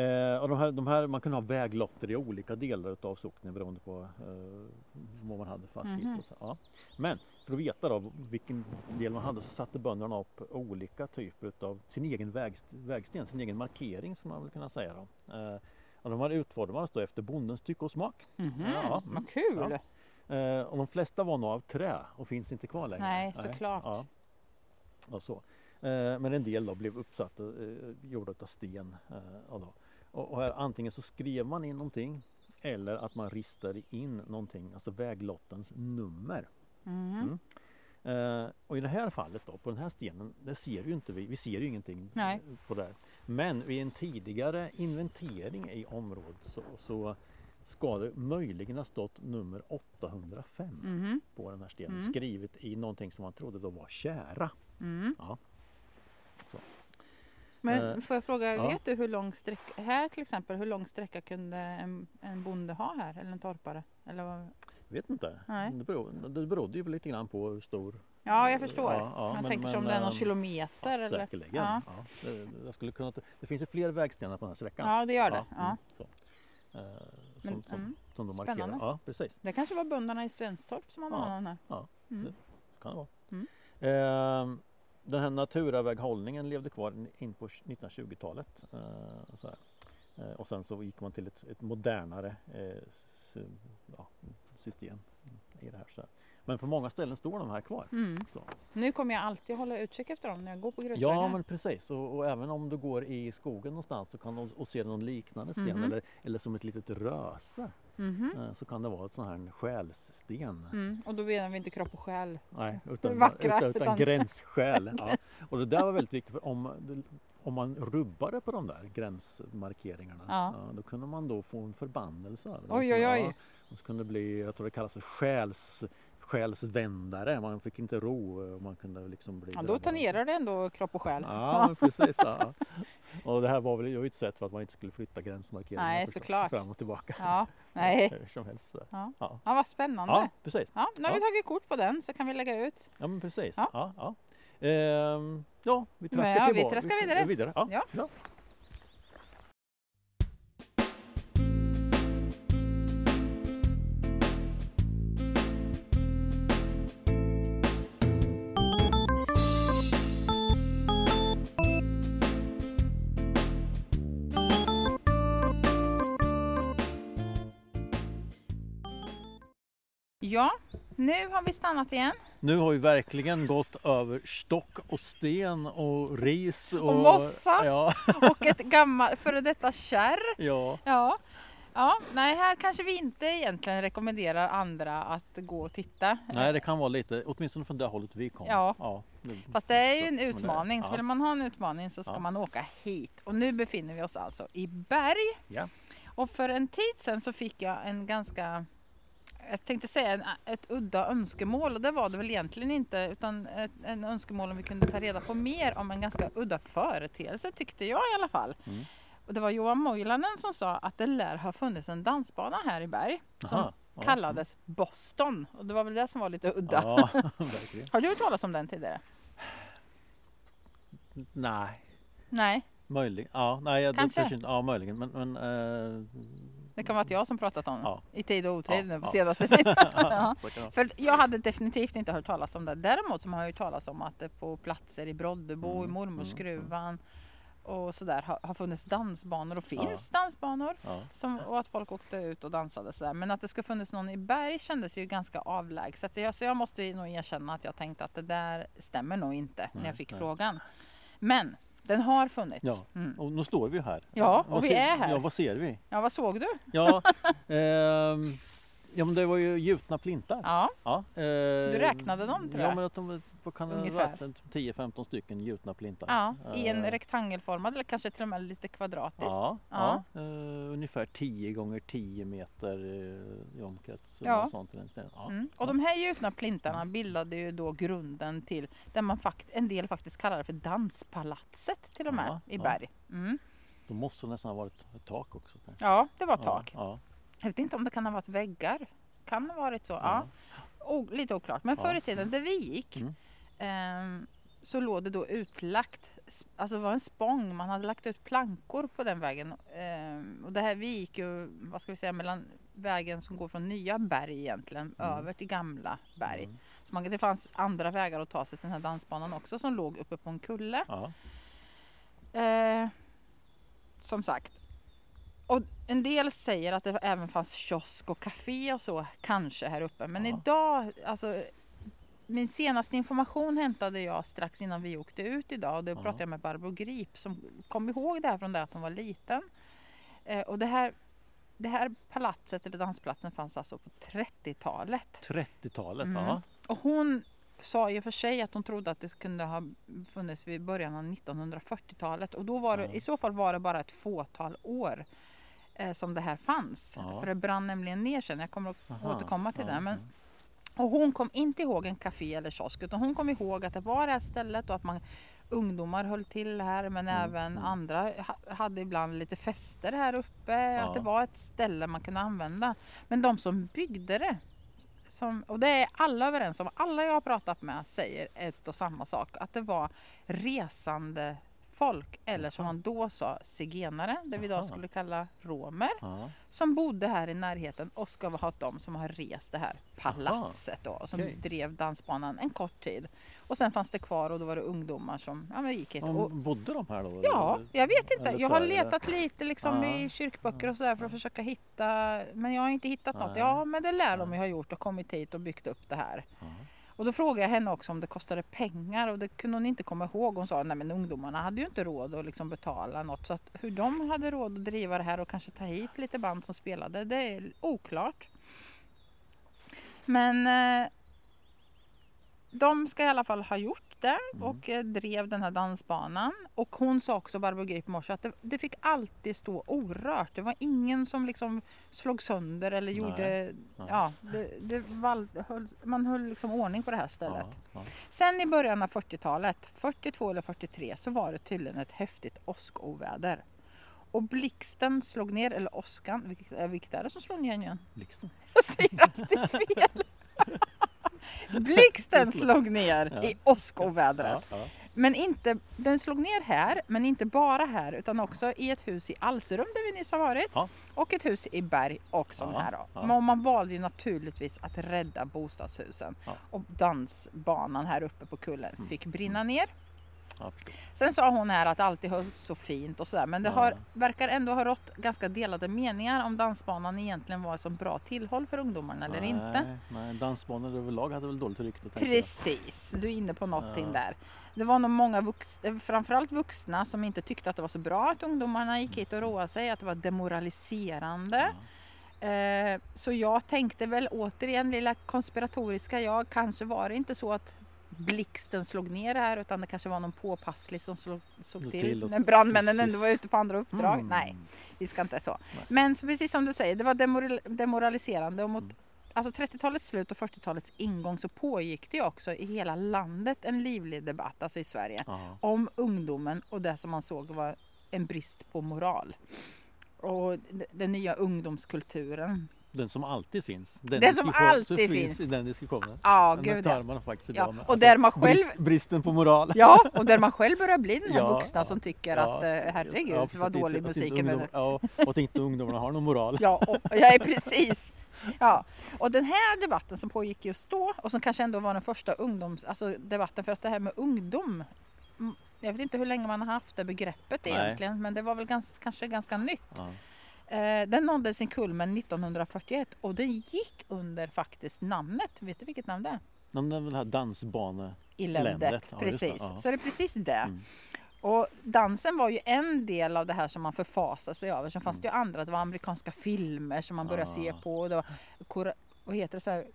Eh, och de här, de här, man kunde ha väglotter i olika delar av socknen beroende på eh, vad man hade fastighet. Mhm. Och så, ja. Men för att veta då vilken del man hade så satte bönderna upp olika typer av sin egen vägst, vägsten, sin egen markering som man vill kunna säga. Då. Eh, och de här utformades då efter bondens tycke och smak. Mhm, Ja, mm. Vad kul! Ja. Eh, och de flesta var nog av trä och finns inte kvar längre. Nej, såklart. Ja. Och så. Eh, men en del då blev uppsatta, eh, gjorda av sten. Eh, och, då. Och, och här, antingen så skrev man in någonting eller att man ristade in någonting, alltså väglottens nummer. Mhm. Mm. Eh, och i det här fallet då, på den här stenen, det ser ju inte vi, vi ser ju ingenting Nej. på det. här. Men vid en tidigare inventering i området så, så ska det möjligen ha stått nummer 805 Mhm. på den här stenen. Mm. Skrivet i någonting som man trodde då var kära. Mm. Ja. Så. Men Eh, får jag fråga, ja. vet du hur lång sträcka, här till exempel, hur lång sträcka kunde en, en bonde ha här? Eller en torpare? Eller vad? Vet inte. Nej. Det, beror, det berodde ju lite grann på hur stor. Ja, jag förstår. Ja, ja, jag men- tänker sig om det är någon ehm, kilometer. Ja, eller? säkerligen. Ja. Ja. det, jag skulle kunna, det finns ju fler vägstenar på den här sträckan. ja, det gör det. Ja. mm, så. Eh, som, Men, som, mm. som de markerar. Spännande. Ja, precis. Det kanske var bönderna i Svenstorp som hade Ja. den här. Ja, Mm. kan det vara. Mm. Eh, den här naturaväghållningen levde kvar in- på 1920-talet. Eh. Eh, och sen så gick man till ett, ett modernare eh, ja, system i det här. Så. Men på många ställen står de här kvar. Mm. Så. Nu kommer jag alltid hålla utkik efter dem när jag går på grusvägar. Ja men precis och, och även om du går i skogen någonstans så kan du och ser någon liknande sten Mhm. eller, eller som ett litet röse Mhm. eh, så kan det vara ett sån här själssten. Mm. Och då menar vi inte kropp och själ. Nej, utan, Vackra, utan, utan utan- gränsskäl. Ja. Och det där var väldigt viktigt för om, om man rubbade på de där gränsmarkeringarna Ja. då kunde man då få en förbannelse. Oj, oj, oj. Ja, och så kunde det bli, jag tror det kallas för själs, själsvändare. Man fick inte ro och man kunde liksom bli Ja, då tangerar det ändå kropp och själ. Ja, precis. Ja. Och det här var väl ju ett sätt för att man inte skulle flytta gränsmarkeringarna Nej, såklart. fram och tillbaka. Ja, nej. Hur som helst. Ja. Ja. Ja, vad spännande. ja, Ja, precis. nu har vi Ja. tagit kort på den så kan vi lägga ut. Ja, men precis. Ja. Ja. Ja, Ehm, ja vi traskar Ja, vi traskar vidare. vidare. Ja. Ja. Ja. Ja, nu har vi stannat igen. Nu har vi verkligen gått över stock och sten och ris och, Och mossa. Ja, Och ett gammalt före detta kärr. ja. Ja. Ja, nej här kanske vi inte egentligen rekommenderar andra att gå och titta. Nej, det kan vara lite, åtminstone från det hållet vi kom. Ja. det- Fast det är ju en utmaning, så ja. vill man ha en utmaning så ska Ja. man åka hit. Och nu befinner vi oss alltså i Berg. Ja. Och för en tid sedan så fick jag en ganska, jag tänkte säga en, ett udda önskemål och det var det väl egentligen inte utan ett, en önskemål om vi kunde ta reda på mer om en ganska udda företeelse tyckte jag i alla fall. Mm. Och det var Johan Moilanen som sa att det lär ha funnits en dansbana här i Berg som Aha, ja. kallades Boston och det var väl det som var lite udda. Ja. Har du hört talas om den tidigare? Nej, Nej, möjligen. Ja, nej, jag- det Kanske. inte- Ja, möjligen. Men, men eh, det kan vara att jag som pratat om Ja. i tid och otid Ja, nu på ja. senaste tiden. ja. så För jag hade definitivt inte hört talas om det. Däremot så har jag hört talas om att det på platser i Broddebo, Mm, i Mormorsskruvan och sådär har, har funnits dansbanor och finns dansbanor. Som, och att folk åkte ut och dansade sådär. Men att det ska funnits någon i berg kändes ju ganska avlägset. Jag, så jag måste ju nog erkänna att jag tänkte att det där stämmer nog inte när jag fick nej. frågan. Men den har funnits. Ja. Mm. Och nu står vi här. Ja, och Vad vi ser- är här. Ja, vad ser vi? Ja, vad såg du? Ja, ehm, ja men det var ju gjutna plintar. Ja, Ja, eh, du räknade dem tror Ja, jag. men att de vad kan det Ungefär. vara? 10-15 stycken gjutna plintar. Ja, i en Eh, rektangelformad eller kanske till och med lite kvadratiskt. Ja, Ja. ja. eh, ungefär 10 gånger 10 meter eh, i omkrets. Ja. och Sånt ja. Mm. Och de här gjutna plintarna bildade ju då grunden till det man fakt en del faktiskt kallar för danspalatset till och med i. Berg. Mm. Då måste det nästan ha varit ett tak också. kanske. Ja, det var tak. Ja, Jag vet inte om det kan ha varit väggar. Kan ha varit så. Ja. O, lite oklart. Men förr i tiden där vi gick Mm. Ehm, så låg det då utlagt, alltså det var en spång, man hade lagt ut plankor på den vägen. Ehm, och det här, vi gick ju, vad ska vi säga, mellan vägen som går från nya berg egentligen Mm. över till gamla berg. Mm. Så man, det fanns andra vägar att ta sig till den här dansbanan också som låg uppe på en kulle. Ja. Eh, som sagt. Och en del säger att det även fanns kiosk och café och så kanske här uppe. Men Ja. idag, alltså min senaste information hämtade jag strax innan vi åkte ut idag. Och då Ja. pratade jag med Barbro Grip som kom ihåg det här från det att hon var liten. Eh, och det här, det här palatset eller dansplatsen fanns alltså på 30-talet. 30-talet, Mm. ja. Och hon sa ju för sig att hon trodde att det kunde ha funnits vid början av 1940-talet och då var det, Ja. i så fall var det bara ett fåtal år eh, som det här fanns. Ja. För det brann nämligen ner sen. Jag kommer att Aha, återkomma till ja, det. Men. Och hon kom inte ihåg en café eller kiosk utan hon kom ihåg att det var det här stället och att man ungdomar höll till här men Mm, även mm. andra ha- hade ibland lite fester här uppe. Ja. Att det var ett ställe man kunde använda. Men de som byggde det som, och det är alla överens om, alla jag har pratat med säger ett och samma sak. Att det var resande folk eller som man då sa zigenare, det vi idag skulle kalla romer. Ja. Som bodde här i närheten och ska ha de som har rest det här palatset då. Som Okej. drev dansbanan en kort tid. Och sen fanns det kvar och då var det ungdomar som ja, men gick hit. Och, Bodde de här då? Ja, jag vet inte. Jag har letat lite liksom i kyrkböcker och sådär för att försöka hitta. Men jag har inte hittat något. Ja, men det lär de ju ha gjort och kommit hit och byggt upp det här. Och då frågade jag henne också om det kostade pengar och det kunde hon inte komma ihåg. Hon sa nej men ungdomarna hade ju inte råd att liksom betala något. Så att hur de hade råd att driva det här och kanske ta hit lite band som spelade, det är oklart. Men eh, de ska i alla fall ha gjort det Mm. och eh, drev den här dansbanan. Och hon sa också, Barbro Grip i morse, att det, det fick alltid stå orört. Det var ingen som liksom slog sönder eller gjorde... nej. Ja, det, det val, höll, man höll liksom ordning på det här stället. Ja, ja. Sen i början av 40-talet, 42 eller 43, så var det tydligen ett häftigt åskoväder. Och blixten slog ner, eller åskan, vilket, eh, vilket är det som slår ner igen? Blixten. Jag säger alltid fel! Blixten slog ner Ja. i åskovädret. Ja, ja. Men inte, den slog ner här, men inte bara här utan också i ett hus i Alserum där vi nyss har varit. Ja. Och ett hus i Berg också Ja, här då. ja. Men man valde ju naturligtvis att rädda bostadshusen. Och dansbanan här uppe på kullen Mm. fick brinna ner. Sen sa hon här att allt är så fint och sådär men det Ja. har, verkar ändå ha rått ganska delade meningar om dansbanan egentligen var ett så bra tillhåll för ungdomarna eller nej, inte. Nej, dansbanor överlag hade väl dåligt rykte. tänker jag. Precis, du är inne på någonting Ja. där. Det var nog många vux, eh, framförallt vuxna som inte tyckte att det var så bra att ungdomarna gick hit och roade sig, att det var demoraliserande. Ja. Eh, så jag tänkte väl återigen, lilla konspiratoriska jag, kanske var det inte så att blixten slog ner här utan det kanske var någon påpasslig som slog, såg till, till när brandmännen precis. ändå var ute på andra uppdrag. Mm. Nej, vi ska inte så. Nej. Men så precis som du säger, det var demoral, demoraliserande och mot Mm. alltså 30-talets slut och 40-talets ingång så pågick det också i hela landet en livlig debatt, alltså i Sverige, Ja. om ungdomen och det som man såg var en brist på moral. Och den nya ungdomskulturen. Den som alltid finns. Den som diskussion- alltid finns finns. i den diskussionen. Ja, Den gud tar ja. man faktiskt idag ja. med. Och där man själv brist, bristen på moral. Ja, och där man själv börjar bli den här Ja, vuxna som tycker att eh, herregud Ja, vad dålig inte- att musik inte är. ungdom, Ja, och att inte ungdomarna har någon moral. Ja, och, ja, precis. Ja. Och den här debatten som pågick just då och som kanske ändå var den första ungdoms, alltså debatten för att det här med ungdom m- jag vet inte hur länge man har haft det begreppet Nej. egentligen, men det var väl gans, kanske ganska nytt. Eh, den nådde sin kulmen 1941 och den gick under faktiskt namnet. Vet du vilket namn det är? Det är väl det här dansbane... Ländet, ja, det, precis. ja. Så det är precis det. Mm. Och dansen var ju en del av det här som man förfasade sig över. Sen fanns Mm. det ju andra, det var amerikanska filmer som man började se Ah. på. Och det var, vad heter det? Så här,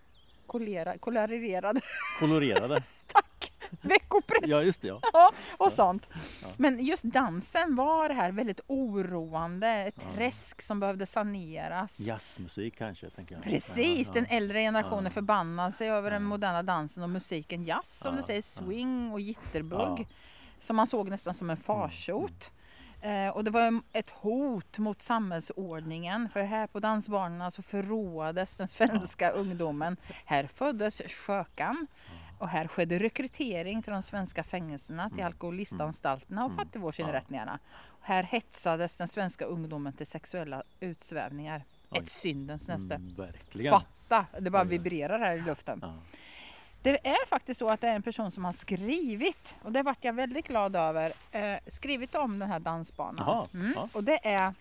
kolera, kolorerad Kolorerade. veckopress Ja just det ja. Ja, och sånt. Ja. Men just dansen var det här väldigt oroande. Ett Ja. träsk som behövde saneras. Jazzmusik kanske tänker jag. Precis, Ja, den ja. äldre generationen Ja. förbannar sig över den Ja. moderna dansen och musiken jazz som Ja, du säger, ja. swing och jitterbug. Ja. Som man såg nästan som en farsot. Eh, och det var ett hot mot samhällsordningen för här på dansbanorna så förråades den svenska ungdomen. Här föddes skökan och här skedde rekrytering till de svenska fängelserna, till Mm. alkoholistanstalterna och Mm. fattigvårdsinrättningarna. Här hetsades den svenska ungdomen till sexuella utsvävningar. Oj. Ett syndens näste. Mm. Fatta! Det bara vibrerar här i luften. Ja. Det är faktiskt så att det är en person som har skrivit, och det vart jag väldigt glad över, eh, skrivit om den här dansbanan. Mm. ja. Och det är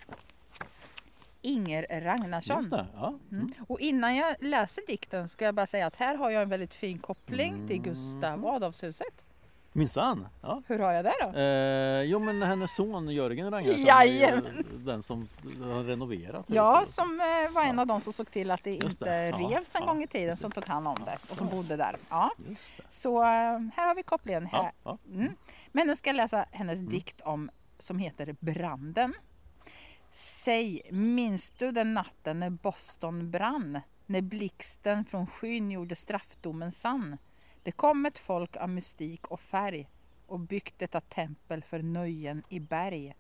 Inger Ragnarsson. Det. Ja. Mm. Och innan jag läser dikten ska jag bara säga att här har jag en väldigt fin koppling till Mm. Gustav Adolfshuset. Minsann. Ja. Hur har jag det då? Eh, jo men hennes son Jörgen Ragnarsson Jajamän. den som har renoverat Ja, huset. som eh, var en Ja. av de som såg till att det Just inte det. Revs en ja, gång i tiden som tog hand om det och som bodde där. Ja. Så eh, här har vi kopplingen. Här. Mm. Men nu ska jag läsa hennes dikt om, som heter Branden. Säg, minns du den natten när Boston brann? När blixten från skyn gjorde straffdomen sann? Det kom ett folk av mystik och färg och byggt detta tempel för nöjen i berg.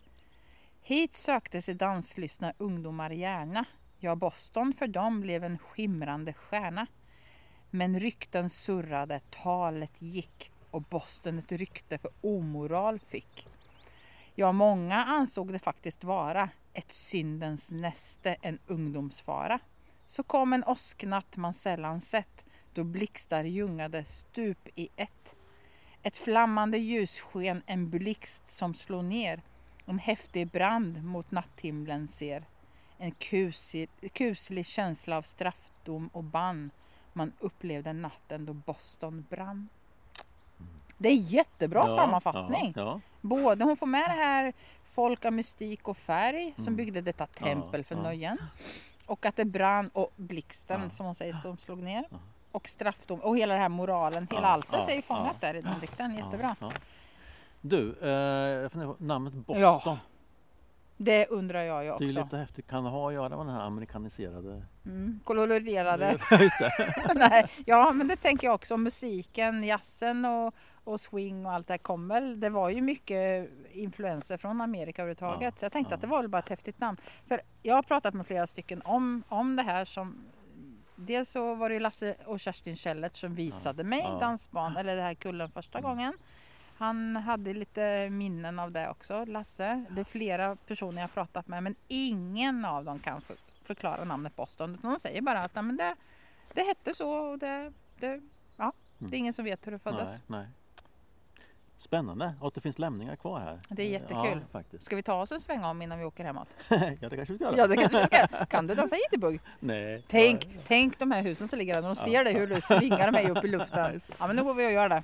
Hit sökte sig danslystna ungdomar gärna. Ja, Boston för dem blev en skimrande stjärna. Men rykten surrade, talet gick och Boston ett rykte för omoral fick. Ja, många ansåg det faktiskt vara ett syndens näste, en ungdomsfara. Så kom en åsknatt man sällan sett, då blixtar ljungade stup i ett. Ett flammande ljussken, en blixt som slår ner, en häftig brand mot natthimlen ser. En kusig, kuslig känsla av straffdom och bann man upplevde natten då Boston brann. Det är jättebra Ja, sammanfattning. Ja, ja. Både hon får med det här folk av mystik och färg som Mm. byggde detta tempel för ja. nöjen. Och att det brann och blixten Ja. som hon säger som slog ner. Ja. Och straffdom och hela det här moralen, hela Ja, alltet ja, är ju fångat ja. där i den dikten. Jättebra. Ja, ja. Du, eh, jag funderar på namnet Boston. Ja, Det undrar jag ju Det är också. lite häftigt. Kan det ha att göra med den här amerikaniserade... Mm. Kolorerade. Just det. Nej, ja, men det tänker jag också. Musiken, jazzen och, och swing och allt det här kom väl. Det var ju mycket influenser från Amerika överhuvudtaget. Ja, så jag tänkte ja. att det var väl bara ett häftigt namn. För jag har pratat med flera stycken om, om det här som Dels så var det Lasse och Kerstin Kjellert som visade mig ja. dansban eller det här kullen första Mm. gången. Han hade lite minnen av det också, Lasse. Det är flera personer jag har pratat med men ingen av dem kan för, förklara namnet Boston. De säger bara att men det, det hette så och det, det, ja, det är Mm. ingen som vet hur det föddes. Nej, nej. Spännande och att det finns lämningar kvar här. Det är jättekul. Ja, faktiskt. Ska vi ta oss en sväng om innan vi åker hemåt? ja, det kanske vi ska göra. Ja, det kanske vi ska. Kan du dansa jitterbug? Nej. Tänk, Ja, tänk de här husen som ligger där. De Ja. ser dig hur du svingar mig upp i luften. Ja, men nu går vi och gör det.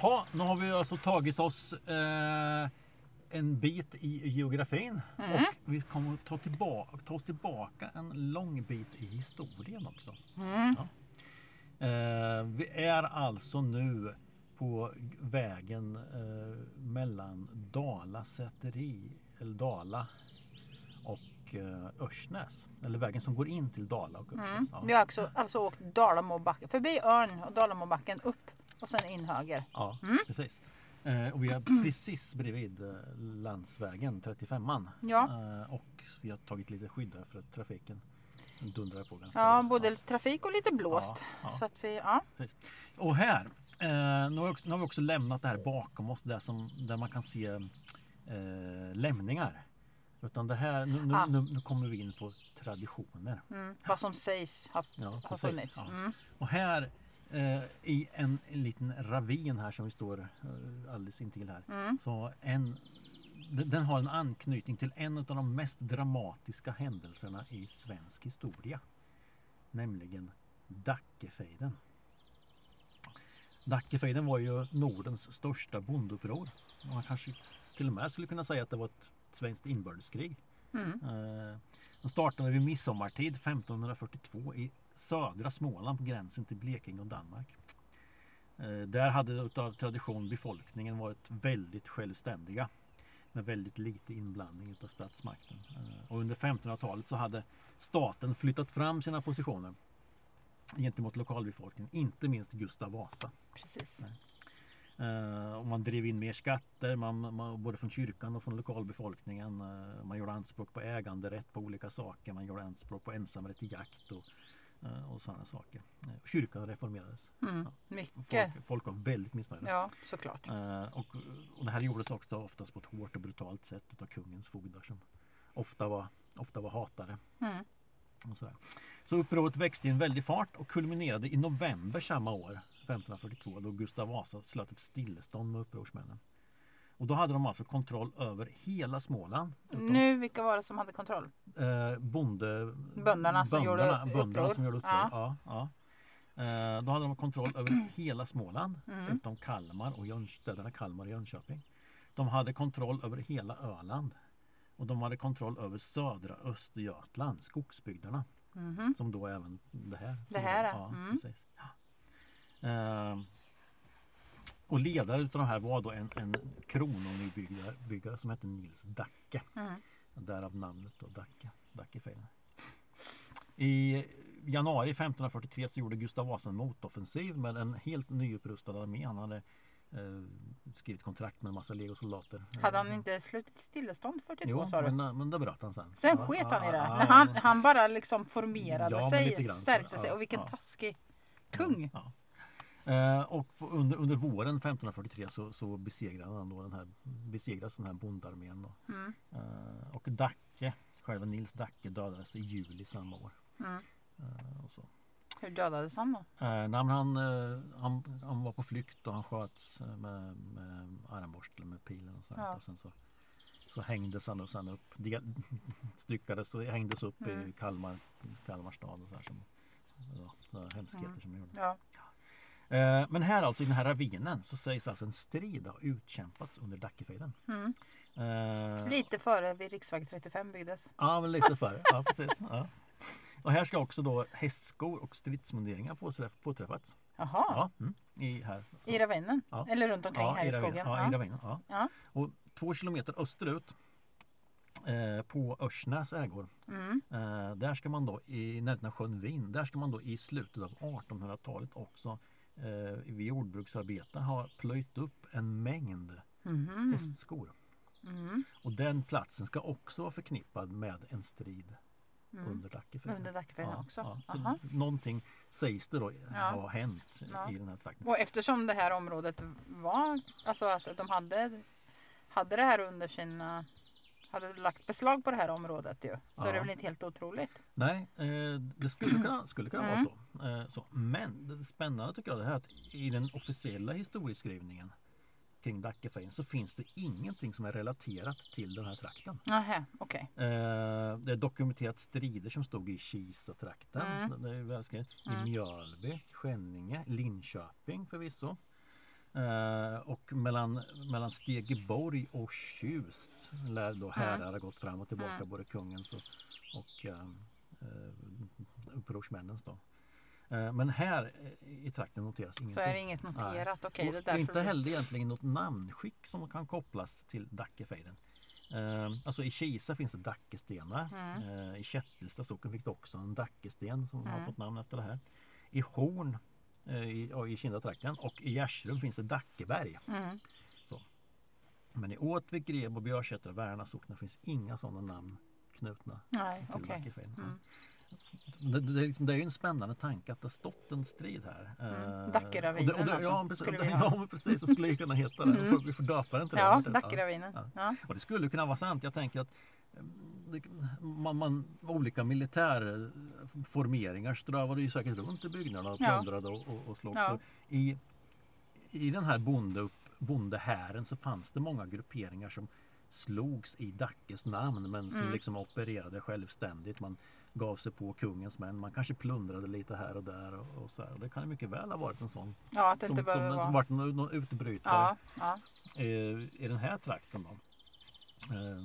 Ha, nu har vi alltså tagit oss eh, en bit i geografin Mm. och vi kommer att ta, tillbaka, ta oss tillbaka en lång bit i historien också. Mm. Eh, vi är alltså nu på vägen eh, mellan Dala säteri, eller Dala och eh, Örsnäs. Eller vägen som går in till Dala och Örsnäs. Mm. Ja. Vi har också, alltså åkt Dalamåbacken, förbi Örn och Dalamåbacken upp och sen in höger. Ja, Mm. precis. Eh, och vi är precis bredvid eh, landsvägen 35an. Ja. Eh, och vi har tagit lite skydd här för att trafiken dundrar på ganska Ja, både trafik och lite blåst. Ja, ja. Så att vi, ja. Och här Eh, nu, har också, nu har vi också lämnat det här bakom oss där, som, där man kan se eh, lämningar. Utan det här, nu, nu, Ah. nu, nu kommer vi in på traditioner. Mm. Vad som sägs har, Ja, har funnits. Ja. Mm. Och här eh, i en, en liten ravin här som vi står eh, alldeles intill här. Mm. Så en, den den har en anknytning till en av de mest dramatiska händelserna i svensk historia. Nämligen Dackefejden. Dackefejden var ju Nordens största bondeuppror. Man kanske till och med skulle kunna säga att det var ett svenskt inbördeskrig. Mm. Eh, Den startade vid midsommartid 1542 i södra Småland på gränsen till Blekinge och Danmark. Eh, Där hade utav tradition befolkningen varit väldigt självständiga med väldigt lite inblandning utav statsmakten. Eh, Och under 1500-talet så hade staten flyttat fram sina positioner gentemot lokalbefolkningen, inte minst Gustav Vasa. Precis. Eh, och man drev in mer skatter, man, man, både från kyrkan och från lokalbefolkningen. Man gjorde anspråk på äganderätt på olika saker. Man gjorde anspråk på ensamrätt till jakt och, och sådana saker. Eh, kyrkan reformerades. Mm. Mycket. Folk, folk var väldigt missnöjda. Ja, såklart. Eh, och, och det här gjordes också oftast på ett hårt och brutalt sätt av kungens fogdar som ofta var, ofta var hatare. Mm. Och sådär. Så upproret växte i en väldig fart och kulminerade i november samma år, 1542, då Gustav Vasa slöt ett stillestånd med upprorsmännen. Och då hade de alltså kontroll över hela Småland. utom, Nu, vilka var det som hade kontroll? eh, bonde, Bönderna som gjorde bönderna uppror. som gjorde uppror. Ja. Ja, Eh, då hade de kontroll över hela Småland Mm. utom Kalmar och Jön, städerna Kalmar och Jönköping. De hade kontroll över hela Öland. Och de hade kontroll över södra Östergötland, skogsbygderna. Mhm. Som då även det här. Det här, ja. mm. precis. Ja. Ehm, och ledare utav de här var då en, en krononybyggare byggare som hette Nils Dacke. Mm. Därav namnet då Dacke. Dackefejden. I januari 1543 så gjorde Gustav Vasa en motoffensiv med en helt nyupprustad armé. Han hade eh, skrivit kontrakt med en massa legosoldater. Hade han inte slutit stillestånd 42 Jo, sa du? men, men det bröt han sen. Sen Ja, sket han i det. ja, han, han bara liksom formerade Ja, sig, stärkte sig. Och vilken taskig kung. Ja. Eh, och under, under våren 1543 så, så besegrade han då den här, besegrades den här bondarmén. Då. Mm. Eh, och Dacke, själva Nils Dacke dödades i juli samma år. Mm. Eh, och så. Hur dödades han då? Eh, nej, han, eh, han, han var på flykt och han sköts eh, med, med armborstel med pilen och. Ja. och sen så så hängdes han och sen upp, del, styckades och hängdes upp i Mm. Kalmar, Kalmar stad och så här som, ja, hemskheter Mm. som de gjorde. Ja. Eh, Men här alltså i den här ravinen så sägs alltså en strid ha utkämpats under Dackefejden. Mm. Eh, Lite före vid riksväg 35 byggdes. Ja, men lite före. Ja, precis. Ja. Och här ska också då hästskor och stridsmunderingar påträff- påträffats. Jaha, Ja, mm, i här. Så. i ravinen? Ja. Eller runt omkring ja, här i, ravinen. skogen? Ja, i ravinen. Ja. Ja. Och två kilometer österut eh, på Örsnäs ägor. Mm. Eh, där ska man då i närheten av sjön Vin. Där ska man då i slutet av 1800-talet också eh, vid jordbruksarbete ha plöjt upp en mängd Mhm. hästskor. Mm. Och den platsen ska också vara förknippad med en strid Mm. under Dackefejden. Under Dackefejden också? Ja. Aha. Så någonting sägs det då Ja. har hänt Ja. i den här trakten. Och eftersom det här området var, alltså att de hade, hade det här under sina, hade lagt beslag på det här området ju. Så är det Ja. väl inte helt otroligt. Nej, eh, det skulle kunna, skulle kunna Mm. vara så. Eh, så. Men det spännande tycker jag det här att i den officiella historieskrivningen kring Dackefejden så finns det ingenting som är relaterat till den här trakten. Nähä, okej. Eh, det är dokumenterat strider som stod i Kisa-trakten. Mm. Det är välskrivet. I Mm. Mjölby, Skänninge, Linköping förvisso. Eh, och mellan, mellan Stegeborg och Tjust lär då härar ha gått fram och tillbaka Mm. både kungens och, och eh, eh, upprorsmännens. Då. Eh, men här i trakten noteras ingenting. Så är det inget noterat. Okej, Och det är inte vi- heller egentligen något namnskick som kan kopplas till Dackefejden. Eh, alltså i Kisa finns det Dackestenar. Mm. I Kättelsta socken fick det också en Dackesten som har fått namn efter det här. I Horn i, ja, i Kindatrakten och i Gärsrum finns det Dackeberg. Mm. Men i Åtvik, Grebo, Björsäter och Värna socknar finns inga sådana namn knutna Nej, till. Dackefejden. Mm. det, det, liksom, det är ju en spännande tanke att det stått en strid här. Mm. Dackeravinen och det, och det, alltså, ja, precis, skulle vi ja, ha. men precis, det skulle ju kunna heta det. Mm. Vi får döpa den till det. Ja, vet du. Dackeravinen. Ja. Ja. Och det skulle kunna vara sant. Jag tänker att eh, det- man, man, olika militärformeringar strövade ju säkert runt i byggnaderna och plundrade och, och, och slogs. Ja. I, I den här bonde, bondehären så fanns det många grupperingar som slogs i Dackes namn men som Mm. liksom opererade självständigt. Man gav sig på kungens män. Man kanske plundrade lite här och där. Och, och så här. Det kan mycket väl ha varit en sån ja, att det som, inte behöver vara... som varit någon, någon utbrytare Ja, ja. eh, i den här trakten. Då. Eh,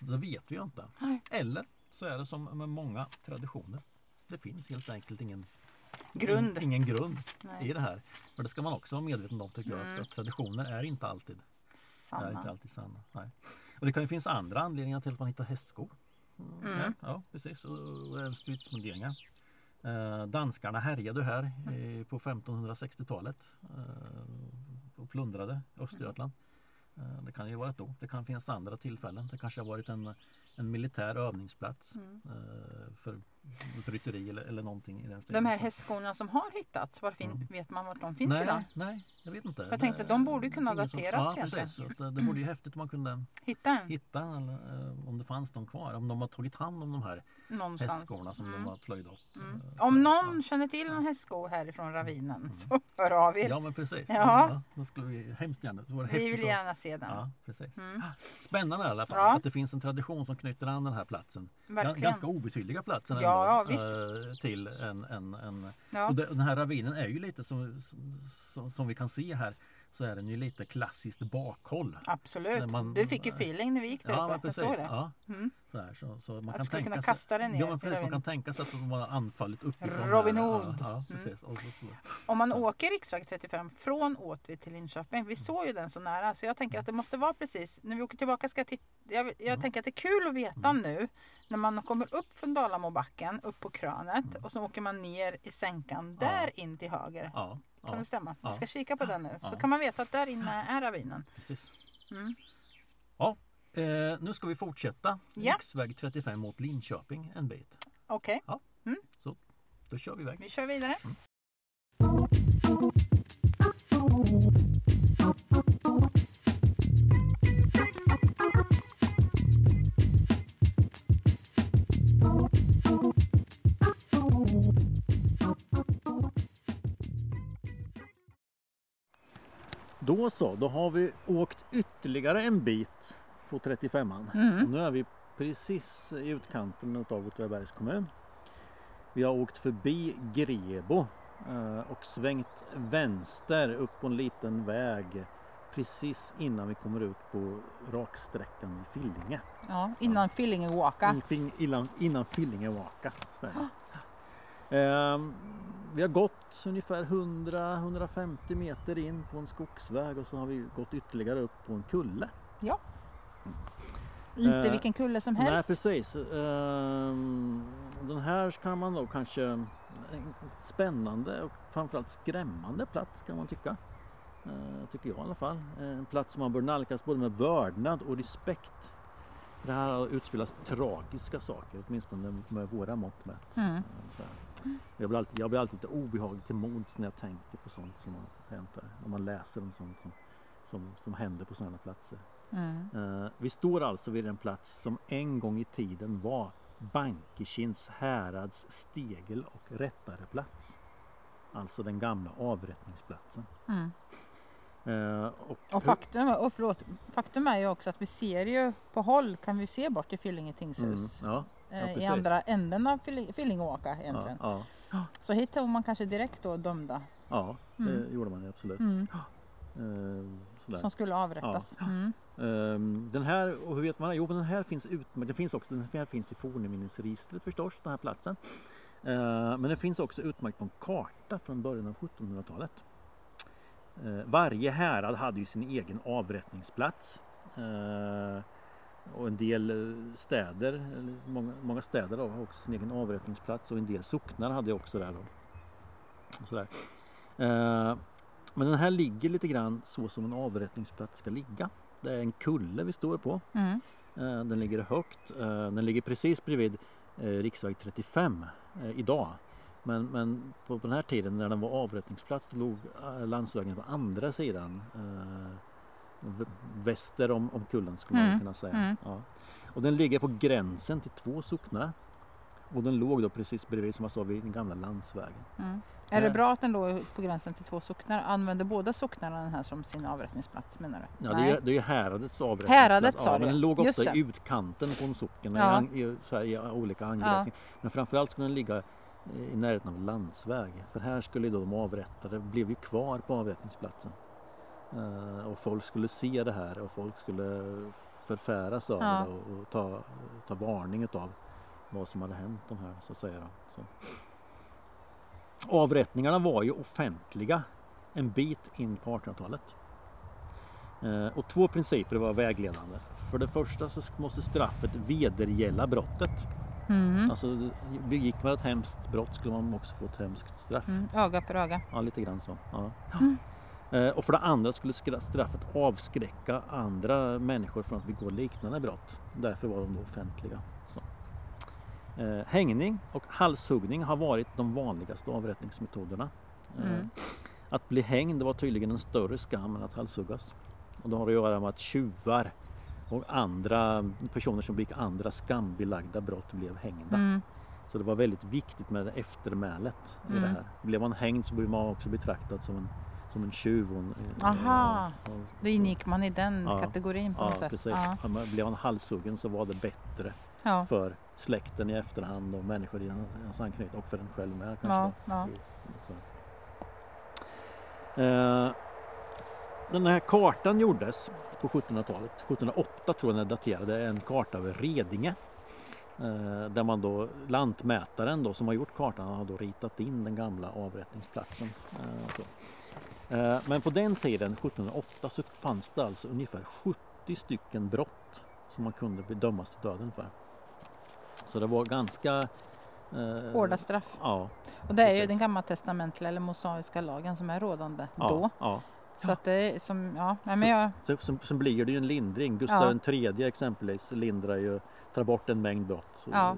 det vet vi ju inte. Nej. Eller så är det som med många traditioner. Det finns helt enkelt ingen Grund. ingen grund Nej. i det här. Men det ska man också vara medveten om tycker jag. Mm. Att traditioner är inte alltid, är inte Sanna. alltid sanna. Nej. Och det kan ju finnas andra anledningar till att man hittar hästskor. Mm. Ja, ja precis. Och, även stridsmunderingar. Eh, danskarna härjade här eh, på 1560-talet eh, och plundrade Östergötland. Eh, det kan ju vara då. Det kan finnas andra tillfällen. Det kanske har varit en, en militär övningsplats Mm. eh, för ett rytteri eller, eller någonting i den De stilen. här hästskorna som har hittats, var fin- Mm. vet man vart de finns nej, idag? Nej, jag vet inte. Jag tänkte, Det- de borde ju kunna ingen som- dateras ja, egentligen. Precis, så att, eh, det vore ju häftigt om man kunde Hitta hitta eller, eh, om det fanns någon kvar. Om de har tagit hand om de här någonstans. hästskorna som Mm. de har plöjt upp. Mm. Eh, Om ja. någon känner till en hästsko härifrån ravinen så hör av er. Ja men precis. Ja. då skulle vi hemskt gärna. Det Vi vill gärna se den. Ja, precis. Mm. Spännande i alla fall Ja. att det finns en tradition som knyter an den här platsen. Verkligen. Ganska obetydliga platsen Ja, ändå, visst. eh, till en, en, en Ja. Och den här ravinen är ju lite som, som, som vi kan se här så är den ju lite klassiskt bakhåll. Absolut. Man- du fick ju feeling när vi gick där Ja, uppe. men Jag precis. såg det. Ja, Mm. så här, så, så man Att kan skulle kunna sig- kasta den ner Ja, men precis, man kan tänka sig att de har anfallit uppifrån. Robin. Hood. Ja, ja, Mm. precis. Så. Om man åker riksväg 35 från Åtvid till Linköping. Vi såg ju den så nära så jag tänker att det måste vara precis. När vi åker tillbaka ska jag titta. Jag, jag Mm. tänker att det är kul att veta nu. När man kommer upp från Dalamobacken upp på krönet och så åker man ner i sänkan där in till höger. Ja, Kan ja, det stämma? Ja. Vi ska kika på den nu. Så Ja. kan man veta att där inne är ravinen. precis. Mm. Ja, eh, nu ska vi fortsätta Ja. riksväg 35 mot Linköping en bit. Okej, Då kör vi iväg. vi kör vidare. Då så, då har vi åkt ytterligare en bit på 35an. Mm. Och nu är vi precis i utkanten av Åtvidabergs kommun. Vi har åkt förbi Grebo eh, och svängt vänster upp på en liten väg precis innan vi kommer ut på raksträckan vid Fillinge. Ja, innan Fillingeåka. I Fing- Innan, innan Fillingevaka. stämmer. Ehm, vi har gått ungefär 100-150 meter in på en skogsväg och så har vi gått ytterligare upp på en kulle. Inte Eh, vilken kulle som Nej helst. precis. Ehm, den här kan man då kanske en spännande och framförallt skrämmande plats kan man tycka. Eh, tycker jag i alla fall. En plats som man bör nalkas både med vördnad och respekt. Det här har utspelats tragiska saker, åtminstone med våra mått mätt. Mm. Jag, blir alltid, jag blir alltid lite obehaglig till mods när jag tänker på sånt som har hänt där. När man läser om sånt som, som, som händer på sådana platser. Mm. Eh, vi står alltså vid en plats som en gång i tiden var Bankekins härads stegel och rättareplats. Alltså den gamla avrättningsplatsen. Mm. Eh, och Och faktum, och förlåt, faktum är ju också att vi ser ju på håll kan vi se bort till Fillinge mm, tingshus. Ja, eh. I andra änden av Filling- Fillingåka ja, egentligen. ja, Så hit tog man kanske direkt då dömda ja, det Mm. gjorde man ju absolut. mm. Eh, sådär. som skulle avrättas. Ja. Mm. Ehm, den här, och hur vet man? Jo, men den här finns utmärkt. Den finns också, den här finns i fornminnesregistret förstås, den här platsen. Ehm, men den finns också utmärkt på en karta från början av 1700-talet. Ehm, varje härad hade ju sin egen avrättningsplats. Och en del eh, städer, många, många städer då, har också sin egen avrättningsplats och en del socknar hade också där. Då. Och sådär. Ehm, men den här ligger lite grann så som en avrättningsplats ska ligga. Det är en kulle vi står på. Mm. Eh, Den ligger högt. Eh, Den ligger precis bredvid eh, riksväg 35 eh, idag. Men, men på, på den här tiden när den var avrättningsplats låg eh, landsvägen på andra sidan. Väster om, om kullen skulle man Mm, kunna säga. mm. Ja. Och den ligger på gränsen till två socknar. Och den låg då precis bredvid som jag sa vid den gamla landsvägen. Mm. Är det Nej. bra att den låg på gränsen till två socknar? Använder båda socknarna den här som sin avrättningsplats menar du? Ja, det, är, det är ju häradets avrättningsplats. Häradet sa ja, du, men den låg just ofta i utkanten på en socken i Ja. i, så här, i olika angränsningar. Men framförallt skulle den ligga eh, i närheten av landsväg. För här skulle då de avrättade, blev ju kvar på avrättningsplatsen. Eh, och folk skulle se det här och folk skulle förfäras av Ja. det och, och ta, ta varning av vad som hade hänt de här så att säga. Så. Avrättningarna var ju offentliga en bit in på 1800-talet. Eh, och två principer var vägledande. För det första så måste straffet vedergälla brottet. Mm. Alltså begick man ett hemskt brott skulle man också få ett hemskt straff. Mm. Öga för öga. Ja, lite grann så. Ja. Mm. Eh, och för det andra skulle straffet avskräcka andra människor från att begå liknande brott. Därför var de då offentliga. Så. Eh, hängning och halshuggning har varit de vanligaste avrättningsmetoderna. Eh, Mm. Att bli hängd var tydligen en större skam än att halshuggas. Och det har att göra med att tjuvar och andra personer som begick andra skambelagda brott blev hängda. Mm. Så det var väldigt viktigt med eftermälet i Mm. det här. Blev man hängd så blev man också betraktad som en, som en tjuv. En, Aha. och- och- Då ingick man i den Ja. kategorin på Ja, något sätt. precis. Ja. Ja. Blev man halshuggen så var det bättre Ja. för släkten i efterhand och människor i hans anknytning och för en själv med. Kanske Ja. Ja. Eh, den här kartan gjordes på 1700-talet. 1708 tror jag den är daterad. Det är en karta över Redinge. Eh, där man då, lantmätaren då, som har gjort kartan har då ritat in den gamla avrättningsplatsen. Eh, men på den tiden, 1708, så fanns det alltså ungefär 70 stycken brott som man kunde bli dömas till döden för. Så det var ganska eh, Hårda straff. Ja, Och det är ju precis. den gammaltestamentliga eller mosaiska lagen som är rådande ja, då. ja. Så att det är som, ja, nej, men jag, Så, sen, sen blir det ju en lindring. Gustav den tredje exempelvis lindrar ju, tar bort en mängd brott Ja.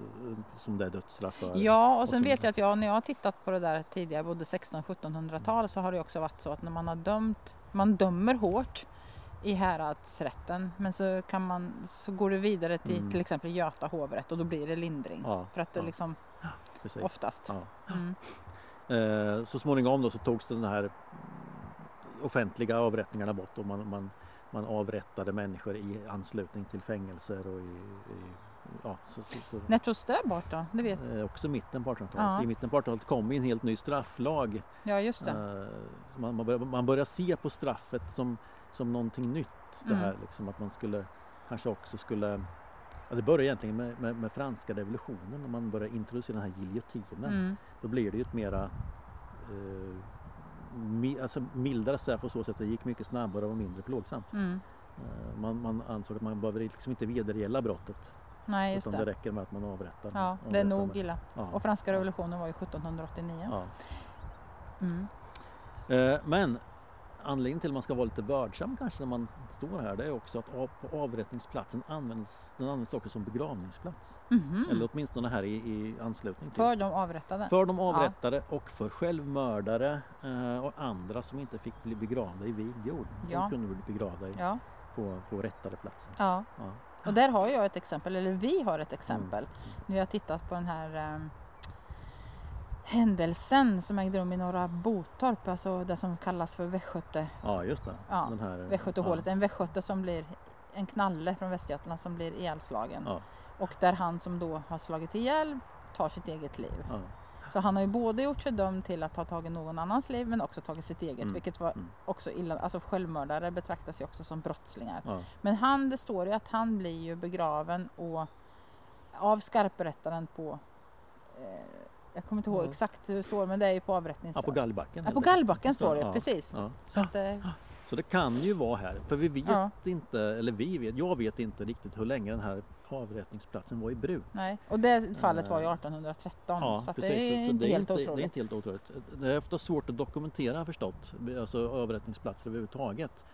som det är dödsstraff för. ja och sen vet jag att jag när jag har tittat på det där tidigare, både 16 och 1700-tal, så har det också varit så att när man har dömt, man dömer hårt i häradsrätten men så, kan man, så går det vidare till Mm. till exempel Göta hovrätt och då blir det lindring. Ja, För att det ja. liksom Precis. oftast. Ja. Mm. Eh, så småningom då så togs den här offentliga avrättningarna bort och man, man, man avrättade människor i anslutning till fängelser och i, i ja, så, så, så. När togs det bort då? Det vet Eh, också mitten på 1800-talet. Ja. I mitten på 1800-talet kom en helt ny strafflag. Ja just. Eh, man, man, börjar, man börjar se på straffet som, som någonting nytt. Det Mm. här liksom att man skulle kanske också skulle Ja, det börjar egentligen med, med, med franska revolutionen när man börjar introducera den här giljotinen. Mm. Då blir det ju ett mera eh, alltså mildare straff på så sätt att det gick mycket snabbare och mindre plågsamt. Mm. Eh, man, man ansåg att man behöver liksom inte vedergälla brottet Nej just utan det det. räcker med att man avrättar. Ja, det är nog illa. Ja, Och franska revolutionen var ju 1789. ja. Mm. Eh, Men anledningen till att man ska vara lite vördsam kanske när man står här det är också att på avrättningsplatsen används den används också som begravningsplats. Mhm. Eller åtminstone här i, i anslutning till. För de avrättade? För de avrättade och för självmördare eh, och andra som inte fick bli begravda i vigd jord. Ja. De kunde bli begravda i, Ja. på, på rättade platser. ja. Ja. Och där har jag ett exempel, eller vi har ett exempel. Mm. Nu har jag tittat på den här ehm, händelsen som ägde rum i norra Botorp, alltså det som kallas för Västgöte, ja, just det. Ja, Den här, Västgötehålet. En västgöte som blir, en knalle från Västergötland som blir ihjälslagen. Ja, Och där han som då har slagit ihjäl tar sitt eget liv. ja, Så han har ju både gjort sig dömd till att ha tagit någon annans liv men också tagit sitt eget. Mm, Vilket var mm. också illa. Alltså självmördare betraktas ju också som brottslingar. ja, Men han, det står ju att han blir ju begraven och av skarprättaren på jag kommer inte ihåg Ja. exakt hur det står men det är ju på avrättnings... ja, på Gallbacken. Ja, på. Gallbacken står det, Ja, precis. Ja. Så att, eh, Så det kan ju vara här, för vi vet inte, eller vi vet, jag vet inte riktigt hur länge den här avrättningsplatsen var i bruk. nej. Och det fallet var ju Eh, 1813 Ja, så precis. det är Så inte det är helt inte, Det är otroligt. inte helt otroligt. Det är ofta svårt att dokumentera förstått, alltså avrättningsplatser överhuvudtaget.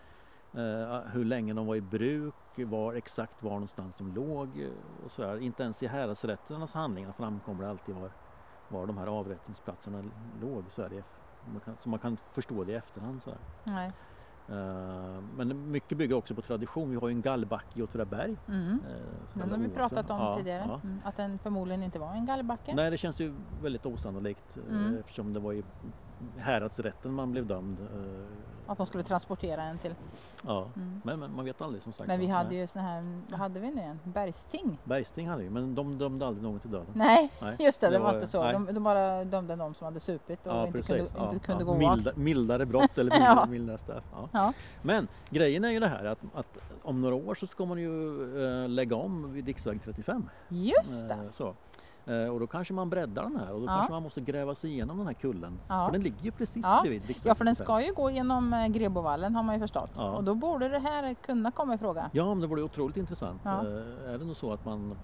Eh, hur länge de var i bruk, var exakt var någonstans de låg eh, och sådär. Inte ens i häradsrätternas handlingar framkommer det alltid var, var de här avrättningsplatserna låg. Så, här, man kan, så man kan förstå det i efterhand. Så här. Eh, men mycket bygger också på tradition. Vi har ju en gallbacke i Åtvidaberg. Mm. så Den har vi pratat om Ja, tidigare. ja. Mm. Att den förmodligen inte var en gallbacke. Nej, det känns ju väldigt osannolikt eh, Mm. eftersom det var i häradsrätten man blev dömd. Att de skulle transportera en till. Ja, Mm. men, men man vet aldrig som sagt. Men vi hade Nej. ju sån här, vad hade vi nu igen? Bergsting? Bergsting hade vi, men de dömde aldrig någon till döden. Nej, Nej, just det, det det var var- inte så. De, de bara dömde de som hade supit och Ja, inte precis. kunde, inte Ja, kunde ja. gå Milda, rakt. mildare brott eller Ja. mildare, mildare straff. Ja. Men grejen är ju det här att, att om några år så ska man ju eh, lägga om vid riksväg 35. Just det. Eh, så. Eh, och då kanske man breddar den här och då Ja. kanske man måste gräva sig igenom den här kullen. Ja. För den ligger ju precis Ja. bredvid riksväg Ja, för den 35. ska ju gå genom eh, Grebovallen har man ju förstått. Ja. Och då borde det här kunna komma i fråga. Ja, men det vore otroligt intressant. Eh, är det nog så att man,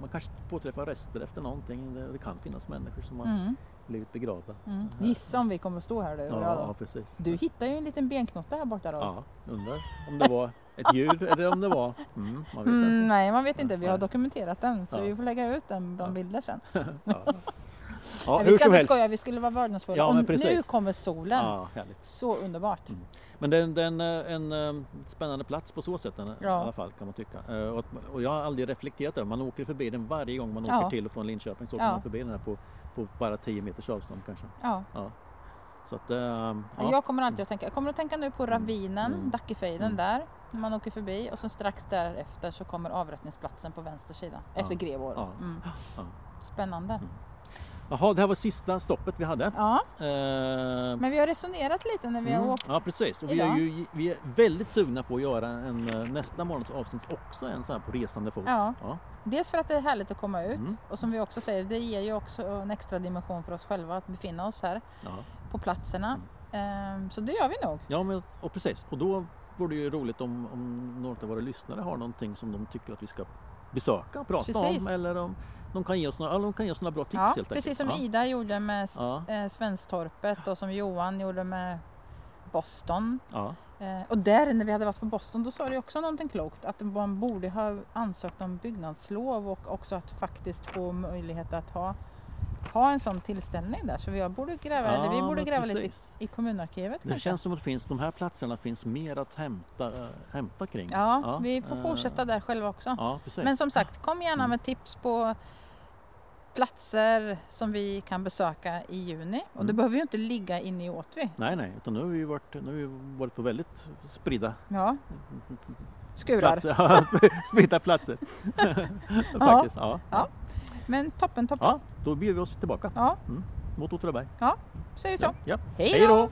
man kanske påträffar rester efter någonting. Det, det kan finnas människor som har Mm. Blivit begravda. Mm. Gissa om vi kommer stå här du och Ja, jag ja, då. precis. Du hittar ju en liten benknotte här borta då. Ja, undrar om det var ett djur eller om det var... Mm, man vet Mm, nej, man vet inte. Vi har dokumenterat den så Ja. vi får lägga ut den bland bilder sen. Ja. Ja, vi ska inte skoja, vi skulle vara vördnadsfulla. Ja, och nu kommer solen. Ja. Så underbart. Mm. Men det är en, det är en, eh, en eh, spännande plats på så sätt eh, i Ja. alla fall kan man tycka. Och, att- och jag har aldrig reflekterat över Man åker förbi den varje gång man åker till och från Linköping så åker man förbi den här på, på bara 10 meters avstånd kanske. Ja. Så att, eh, Ja. ja. Jag kommer alltid att tänka, jag kommer att tänka nu på ravinen, Mm. Dackefejden Mm. där. När man åker förbi och sen strax därefter så kommer avrättningsplatsen på vänster sida. Efter Grevår. Ja. Mm. Ja. Spännande. Jaha, det här var sista stoppet vi hade. Ja, Eh, men vi har resonerat lite när vi har mm, åkt. Ja precis, och vi är, idag. ju, vi är väldigt sugna på att göra en, eh, nästa månads avsnitt också en sån här på resande fot. Ja. Ja. Dels för att det är härligt att komma ut Mm. och som vi också säger, det ger ju också en extra dimension för oss själva att befinna oss här Ja. på platserna. Mm. Ehm, Så det gör vi nog. Ja, men, och precis. Och då vore det ju roligt om, om några av våra lyssnare har någonting som de tycker att vi ska besöka och prata Precis. om. Eller om de kan ge oss några, de kan ge oss några bra tips Ja, helt enkelt. precis som ja. Ida gjorde med Ja, eh, Svenstorpet och som Johan gjorde med Boston. ja, Eh, och där när vi hade varit på Boston då sa du också någonting klokt att man borde ha ansökt om byggnadslov och också att faktiskt få möjlighet att ha, ha en sån tillställning där. Så vi borde gräva, eller vi Ja, borde gräva lite i kommunarkivet Det kanske. känns som att det finns, de här platserna finns mer att hämta, äh, hämta kring. Ja, vi får eh, fortsätta där själva också. Ja. Men som sagt, kom gärna med tips på platser som vi kan besöka i juni. Och det Mm. behöver ju inte ligga inne i Åtvi. Nej, nej, utan nu har vi varit, nu har vi varit på väldigt spridda Ja, skurar. platser. Ja, spridda platser. Faktiskt, ja. Ja. Men toppen, toppen. ja. Då beger vi oss tillbaka Ja, mot Åtvidaberg. säger vi så. Ja. Hej då!